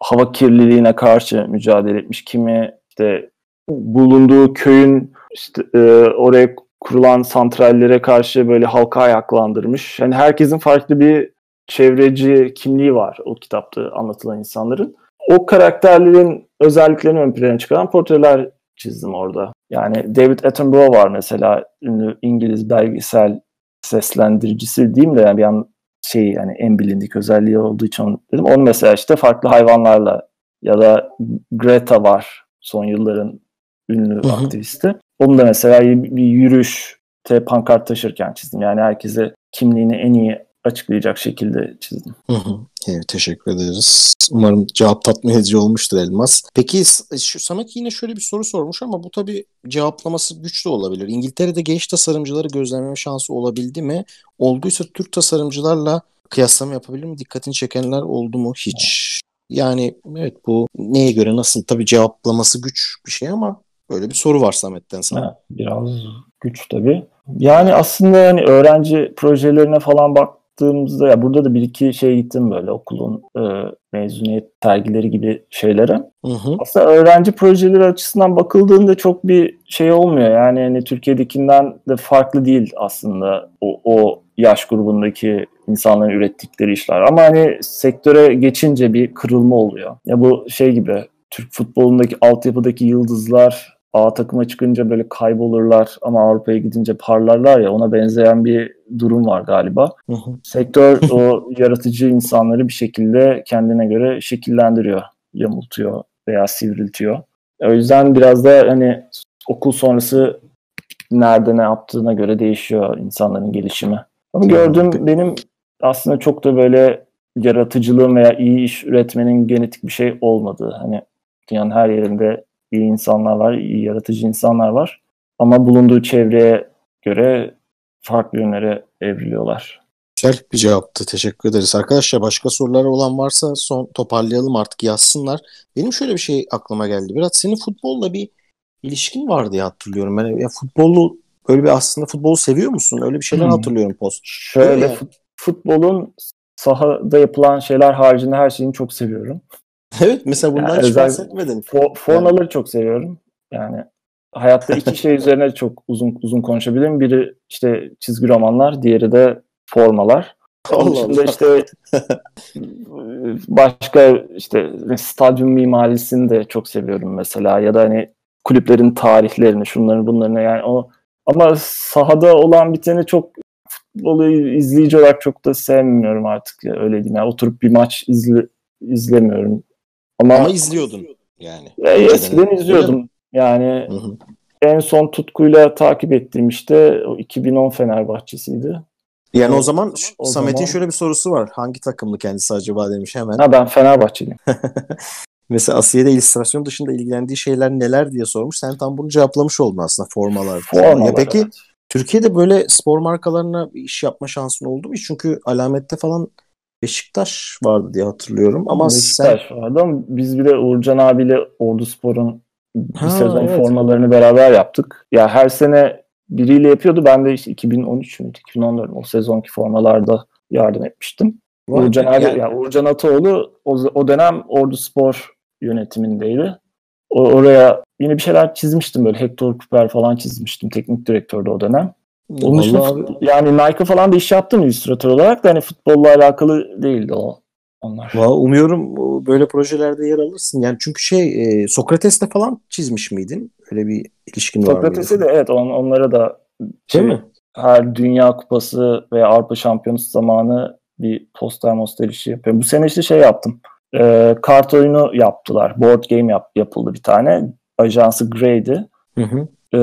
hava kirliliğine karşı mücadele etmiş, kimi işte bulunduğu köyün işte e, oraya kurulan santrallere karşı böyle halka ayaklandırmış. Yani herkesin farklı bir çevreci kimliği var o kitapta anlatılan insanların. O karakterlerin özelliklerini ön plana çıkaran portreler çizdim orada. Yani David Attenborough var mesela ünlü İngiliz belgesel seslendiricisi diyeyim de yani bir an şey yani en bilindik özelliği olduğu için onu dedim. Onu mesela işte farklı hayvanlarla ya da Greta var son yılların ünlü hı hı. aktivisti. Onu da mesela bir yürüyüş pankart taşırken çizdim. Yani herkese kimliğini en iyi açıklayacak şekilde çizdim. Hı hı. Evet, teşekkür ederiz. Umarım cevap tatmin edici olmuştur Elmas. Peki şu, Samet yine şöyle bir soru sormuş ama bu tabii cevaplaması güç de olabilir. İngiltere'de genç tasarımcıları gözlemleme şansı olabildi mi? Olduysa Türk tasarımcılarla kıyaslama yapabilir mi? Dikkatini çekenler oldu mu? Hiç. Yani evet bu neye göre nasıl? Tabii cevaplaması güç bir şey ama böyle bir soru var Samet'ten sana. Ha, biraz güç tabii. Yani aslında yani öğrenci projelerine falan bak baktığımızda ya burada da bir iki şey gittim böyle okulun e, mezuniyet sergileri gibi şeylere. Hı hı. Aslında öğrenci projeleri açısından bakıldığında çok bir şey olmuyor. Yani hani Türkiye'dekinden de farklı değil aslında o, o yaş grubundaki insanların ürettikleri işler. Ama hani sektöre geçince bir kırılma oluyor. Ya bu şey gibi Türk futbolundaki altyapıdaki yıldızlar A takıma çıkınca böyle kaybolurlar ama Avrupa'ya gidince parlarlar ya ona benzeyen bir durum var galiba. Sektör o yaratıcı insanları bir şekilde kendine göre şekillendiriyor, yamultuyor veya sivriltiyor. O yüzden biraz da hani okul sonrası nerede ne yaptığına göre değişiyor insanların gelişimi. Ama gördüğüm benim aslında çok da böyle yaratıcılığın veya iyi iş üretmenin genetik bir şey olmadığı. Hani dünyanın her yerinde iyi insanlar var, iyi yaratıcı insanlar var. Ama bulunduğu çevreye göre farklı yönlere evriliyorlar. Güzel bir cevaptı. Teşekkür ederiz. Arkadaşlar başka sorular olan varsa son toparlayalım artık yazsınlar. Benim şöyle bir şey aklıma geldi. Biraz senin futbolla bir ilişkin var diye hatırlıyorum. Ben ya futbolu böyle bir aslında futbolu seviyor musun? Öyle bir şeyler hmm. hatırlıyorum post. Şöyle yani. futbolun sahada yapılan şeyler haricinde her şeyini çok seviyorum. evet mesela bundan yani hiç bahsetmedin. For, formaları yani. çok seviyorum. Yani hayatta iki şey üzerine çok uzun uzun konuşabilirim. Biri işte çizgi romanlar, diğeri de formalar. Onun dışında işte başka işte stadyum mimarisini de çok seviyorum mesela ya da hani kulüplerin tarihlerini, şunların bunlarını yani o ama sahada olan biteni çok futbolu izleyici olarak çok da sevmiyorum artık ya öyle diyeyim. Yani oturup bir maç izle, izlemiyorum. Ama, ama izliyordun yani. E, eskiden izliyordum. Yani hı hı. en son tutkuyla takip ettiğim işte o 2010 Fenerbahçe'siydi. Yani o zaman o Samet'in zaman... şöyle bir sorusu var. Hangi takımlı kendisi acaba demiş hemen. Ha ben Fenerbahçeliyim. Mesela Asiye'de illüstrasyon dışında ilgilendiği şeyler neler diye sormuş. Sen tam bunu cevaplamış oldun aslında formalar. Formalar ya peki evet. Türkiye'de böyle spor markalarına iş yapma şansın oldu mu? Çünkü alamette falan Beşiktaş vardı diye hatırlıyorum. Ama Beşiktaş sen... vardı ama biz bir de Uğurcan abiyle Ordu Spor'un bir ha, sezon evet. formalarını beraber yaptık. Ya her sene biriyle yapıyordu. Ben de işte 2013 mü 2014 o sezonki formalarda yardım etmiştim. Var Uğurcan abi, yani. yani Uğurcan Ataoğlu o, o dönem Ordu Spor yönetimindeydi. O, oraya yine bir şeyler çizmiştim böyle Hector Cooper falan çizmiştim. Teknik direktördü o dönem. Onun abi. yani Nike falan da iş yaptım illüstratör olarak da hani futbolla alakalı değildi o onlar. Valla umuyorum böyle projelerde yer alırsın. Yani çünkü şey e, Sokrates'te falan çizmiş miydin? Öyle bir ilişkin var Sokrates'e de evet on, onlara da şey, Değil mi? her Dünya Kupası veya Avrupa Şampiyonası zamanı bir poster moster işi yapıyorum. Bu sene işte şey yaptım. E, kart oyunu yaptılar. Board game yap, yapıldı bir tane. Ajansı Grey'di. Hı hı. E,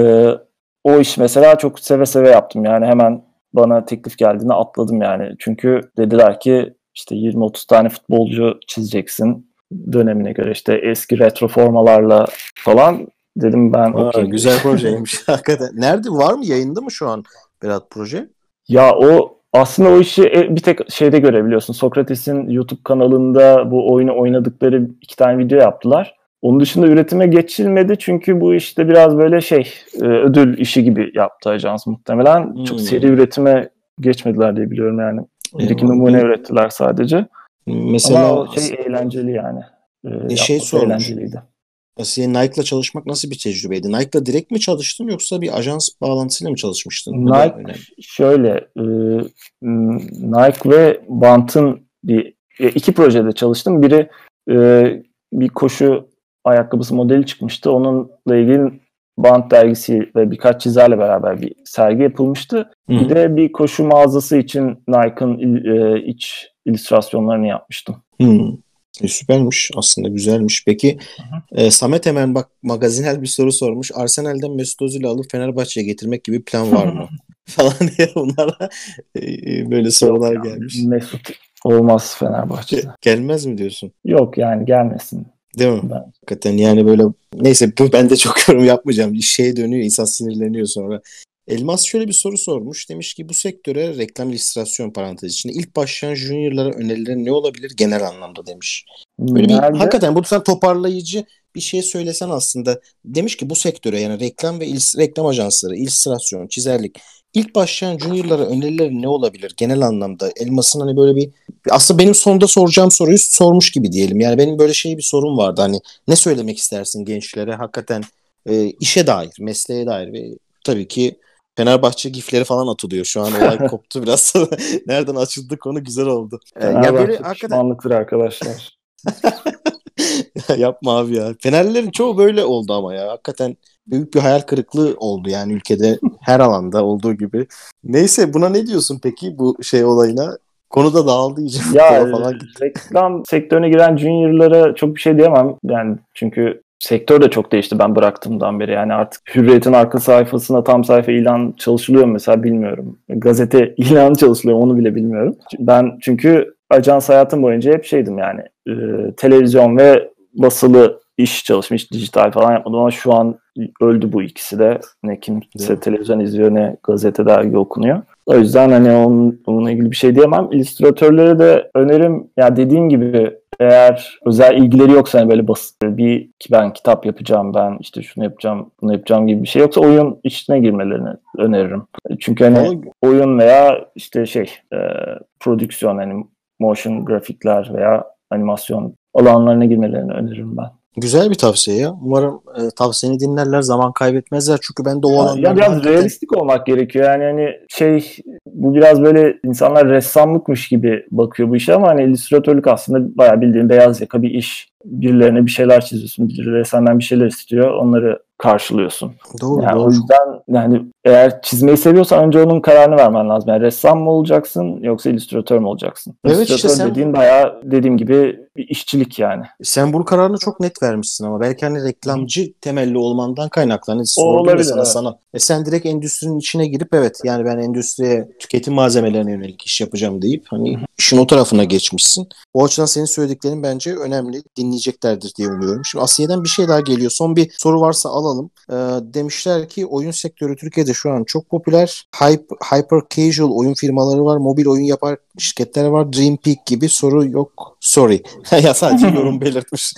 o iş mesela çok seve seve yaptım. Yani hemen bana teklif geldiğinde atladım yani. Çünkü dediler ki işte 20-30 tane futbolcu çizeceksin dönemine göre işte eski retro formalarla falan dedim ben Aa, okay. güzel projeymiş hakikaten. Nerede var mı yayında mı şu an Berat proje? Ya o aslında o işi e, bir tek şeyde görebiliyorsun. Sokrates'in YouTube kanalında bu oyunu oynadıkları iki tane video yaptılar. Onun dışında üretime geçilmedi çünkü bu işte biraz böyle şey e, ödül işi gibi yaptı ajans muhtemelen. Hmm. Çok seri üretime geçmediler diye biliyorum yani. Bir iki numune ürettiler sadece. Mesela Ama şey eğlenceli yani. E, şey sormuş. Eğlenceliydi. Asiye Nike'la çalışmak nasıl bir tecrübeydi? Nike'la direkt mi çalıştın yoksa bir ajans bağlantısıyla mı çalışmıştın? Nike şöyle e, Nike ve Bant'ın bir e, iki projede çalıştım. Biri e, bir koşu ayakkabısı modeli çıkmıştı. Onunla ilgili Bant dergisi ve birkaç çizerle beraber bir sergi yapılmıştı. Hı. Bir de bir koşu mağazası için Nike'ın e, iç illüstrasyonlarını yapmıştım. Hı. E, süpermiş aslında güzelmiş. Peki e, Samet hemen bak magazinel bir soru sormuş. Arsenal'den Mesut Özil'i alıp Fenerbahçe'ye getirmek gibi plan var mı? falan diye bunlara e, e, böyle sorular Yok, gelmiş. Mesut olmaz Fenerbahçe'de. Gelmez mi diyorsun? Yok yani gelmesin. Değil mi? Ben. Hakikaten yani böyle neyse ben de çok yorum yapmayacağım. Şeye dönüyor insan sinirleniyor sonra. Elmas şöyle bir soru sormuş. Demiş ki bu sektöre reklam illüstrasyon parantez içinde ilk başlayan juniorlara önerilerin ne olabilir genel anlamda demiş. Böyle bir hakikaten bu sen toparlayıcı bir şey söylesen aslında. Demiş ki bu sektöre yani reklam ve il, reklam ajansları, illüstrasyon, çizerlik ilk başlayan juniorlara önerileri ne olabilir genel anlamda? Elmas'ın hani böyle bir aslında benim sonda soracağım soruyu sormuş gibi diyelim. Yani benim böyle şey bir sorum vardı. Hani ne söylemek istersin gençlere hakikaten e, işe dair, mesleğe dair ve tabii ki Fenerbahçe gifleri falan atılıyor. Şu an olay koptu biraz. Nereden açıldı konu güzel oldu. Ee, ya böyle hakikaten arkadaşlar. Yapma abi ya. Fenerlilerin çoğu böyle oldu ama ya. Hakikaten büyük bir hayal kırıklığı oldu yani ülkede her alanda olduğu gibi. Neyse buna ne diyorsun peki bu şey olayına? Konu da dağıldı iyice. Ya falan gitti. reklam sektörüne giren juniorlara çok bir şey diyemem. Yani çünkü sektör de çok değişti ben bıraktığımdan beri. Yani artık Hürriyet'in arka sayfasına tam sayfa ilan çalışılıyor mesela bilmiyorum. Gazete ilanı çalışılıyor onu bile bilmiyorum. Ben çünkü ajans hayatım boyunca hep şeydim yani e, televizyon ve basılı iş çalışmış, dijital falan yapmadım ama şu an öldü bu ikisi de. Ne kimse televizyon izliyor ne gazete dergi okunuyor. O yüzden hani onun, onunla ilgili bir şey diyemem. İllüstratörlere de önerim ya dediğim gibi eğer özel ilgileri yoksa hani böyle basit bir ki ben kitap yapacağım ben işte şunu yapacağım bunu yapacağım gibi bir şey yoksa oyun içine girmelerini öneririm. Çünkü hani oyun veya işte şey e, prodüksiyon hani motion grafikler veya animasyon alanlarına girmelerini öneririm ben. Güzel bir tavsiye ya. Umarım e, tavsiyeni dinlerler, zaman kaybetmezler. Çünkü ben de o alanlarda... Ya biraz hakikaten... realistik olmak gerekiyor. Yani hani şey bu biraz böyle insanlar ressamlıkmış gibi bakıyor bu işe ama hani illüstratörlük aslında bayağı bildiğin beyaz yaka bir iş. Birilerine bir şeyler çiziyorsun. Birileri senden bir şeyler istiyor. Onları karşılıyorsun. Doğru, yani doğru. O yüzden yani eğer çizmeyi seviyorsan önce onun kararını vermen lazım. Yani ressam mı olacaksın yoksa illüstratör mü olacaksın? Evet illüstratör işte sen... dediğin bayağı dediğim gibi bir işçilik yani. Sen bu kararını çok net vermişsin ama belki hani reklamcı Hı. temelli olmandan kaynaklanır. O olabilir. Sana, evet. sana. E sen direkt endüstrinin içine girip evet yani ben endüstriye tüketim malzemelerine yönelik iş yapacağım deyip hani Hı. işin o tarafına geçmişsin. O açıdan senin söylediklerin bence önemli. Dinleyeceklerdir diye umuyorum. Şimdi Asiye'den bir şey daha geliyor. Son bir soru varsa alalım. Ee, demişler ki oyun sektörü Türkiye'de şu an çok popüler. Hyper, hyper casual oyun firmaları var. Mobil oyun yapar şirketler var. Dream Peak gibi soru yok. Sorry. ya sadece yorum belirtmiş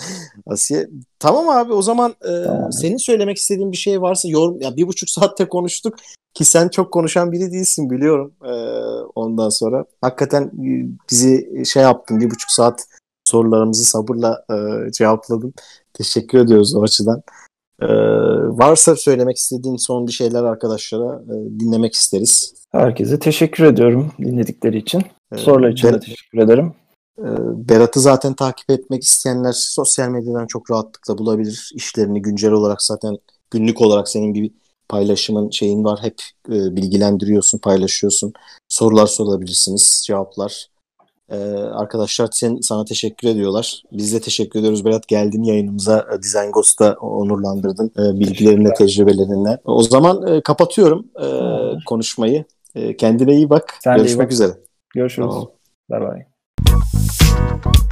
Asiye. Tamam abi o zaman e, tamam. senin söylemek istediğin bir şey varsa yorum ya bir buçuk saatte konuştuk ki sen çok konuşan biri değilsin biliyorum e, ondan sonra. Hakikaten e, bizi şey yaptın bir buçuk saat sorularımızı sabırla e, cevapladın. Teşekkür ediyoruz o açıdan. Ee, varsa söylemek istediğin son bir şeyler arkadaşlara e, dinlemek isteriz. Herkese teşekkür ediyorum dinledikleri için. Ee, Sorular için Ber- de teşekkür ederim. Ee, Berat'ı zaten takip etmek isteyenler sosyal medyadan çok rahatlıkla bulabilir. İşlerini güncel olarak zaten günlük olarak senin gibi paylaşımın şeyin var. Hep e, bilgilendiriyorsun, paylaşıyorsun. Sorular sorabilirsiniz, cevaplar. Ee, arkadaşlar sen, sana teşekkür ediyorlar. Biz de teşekkür ediyoruz Berat. Geldin yayınımıza. E, Design Ghost'ta onurlandırdın. E, bilgilerinle, tecrübelerinle. O zaman e, kapatıyorum e, konuşmayı. E, kendine iyi bak. Sen Görüşmek iyi bak. üzere. Görüşürüz. Tamam. Bye bye.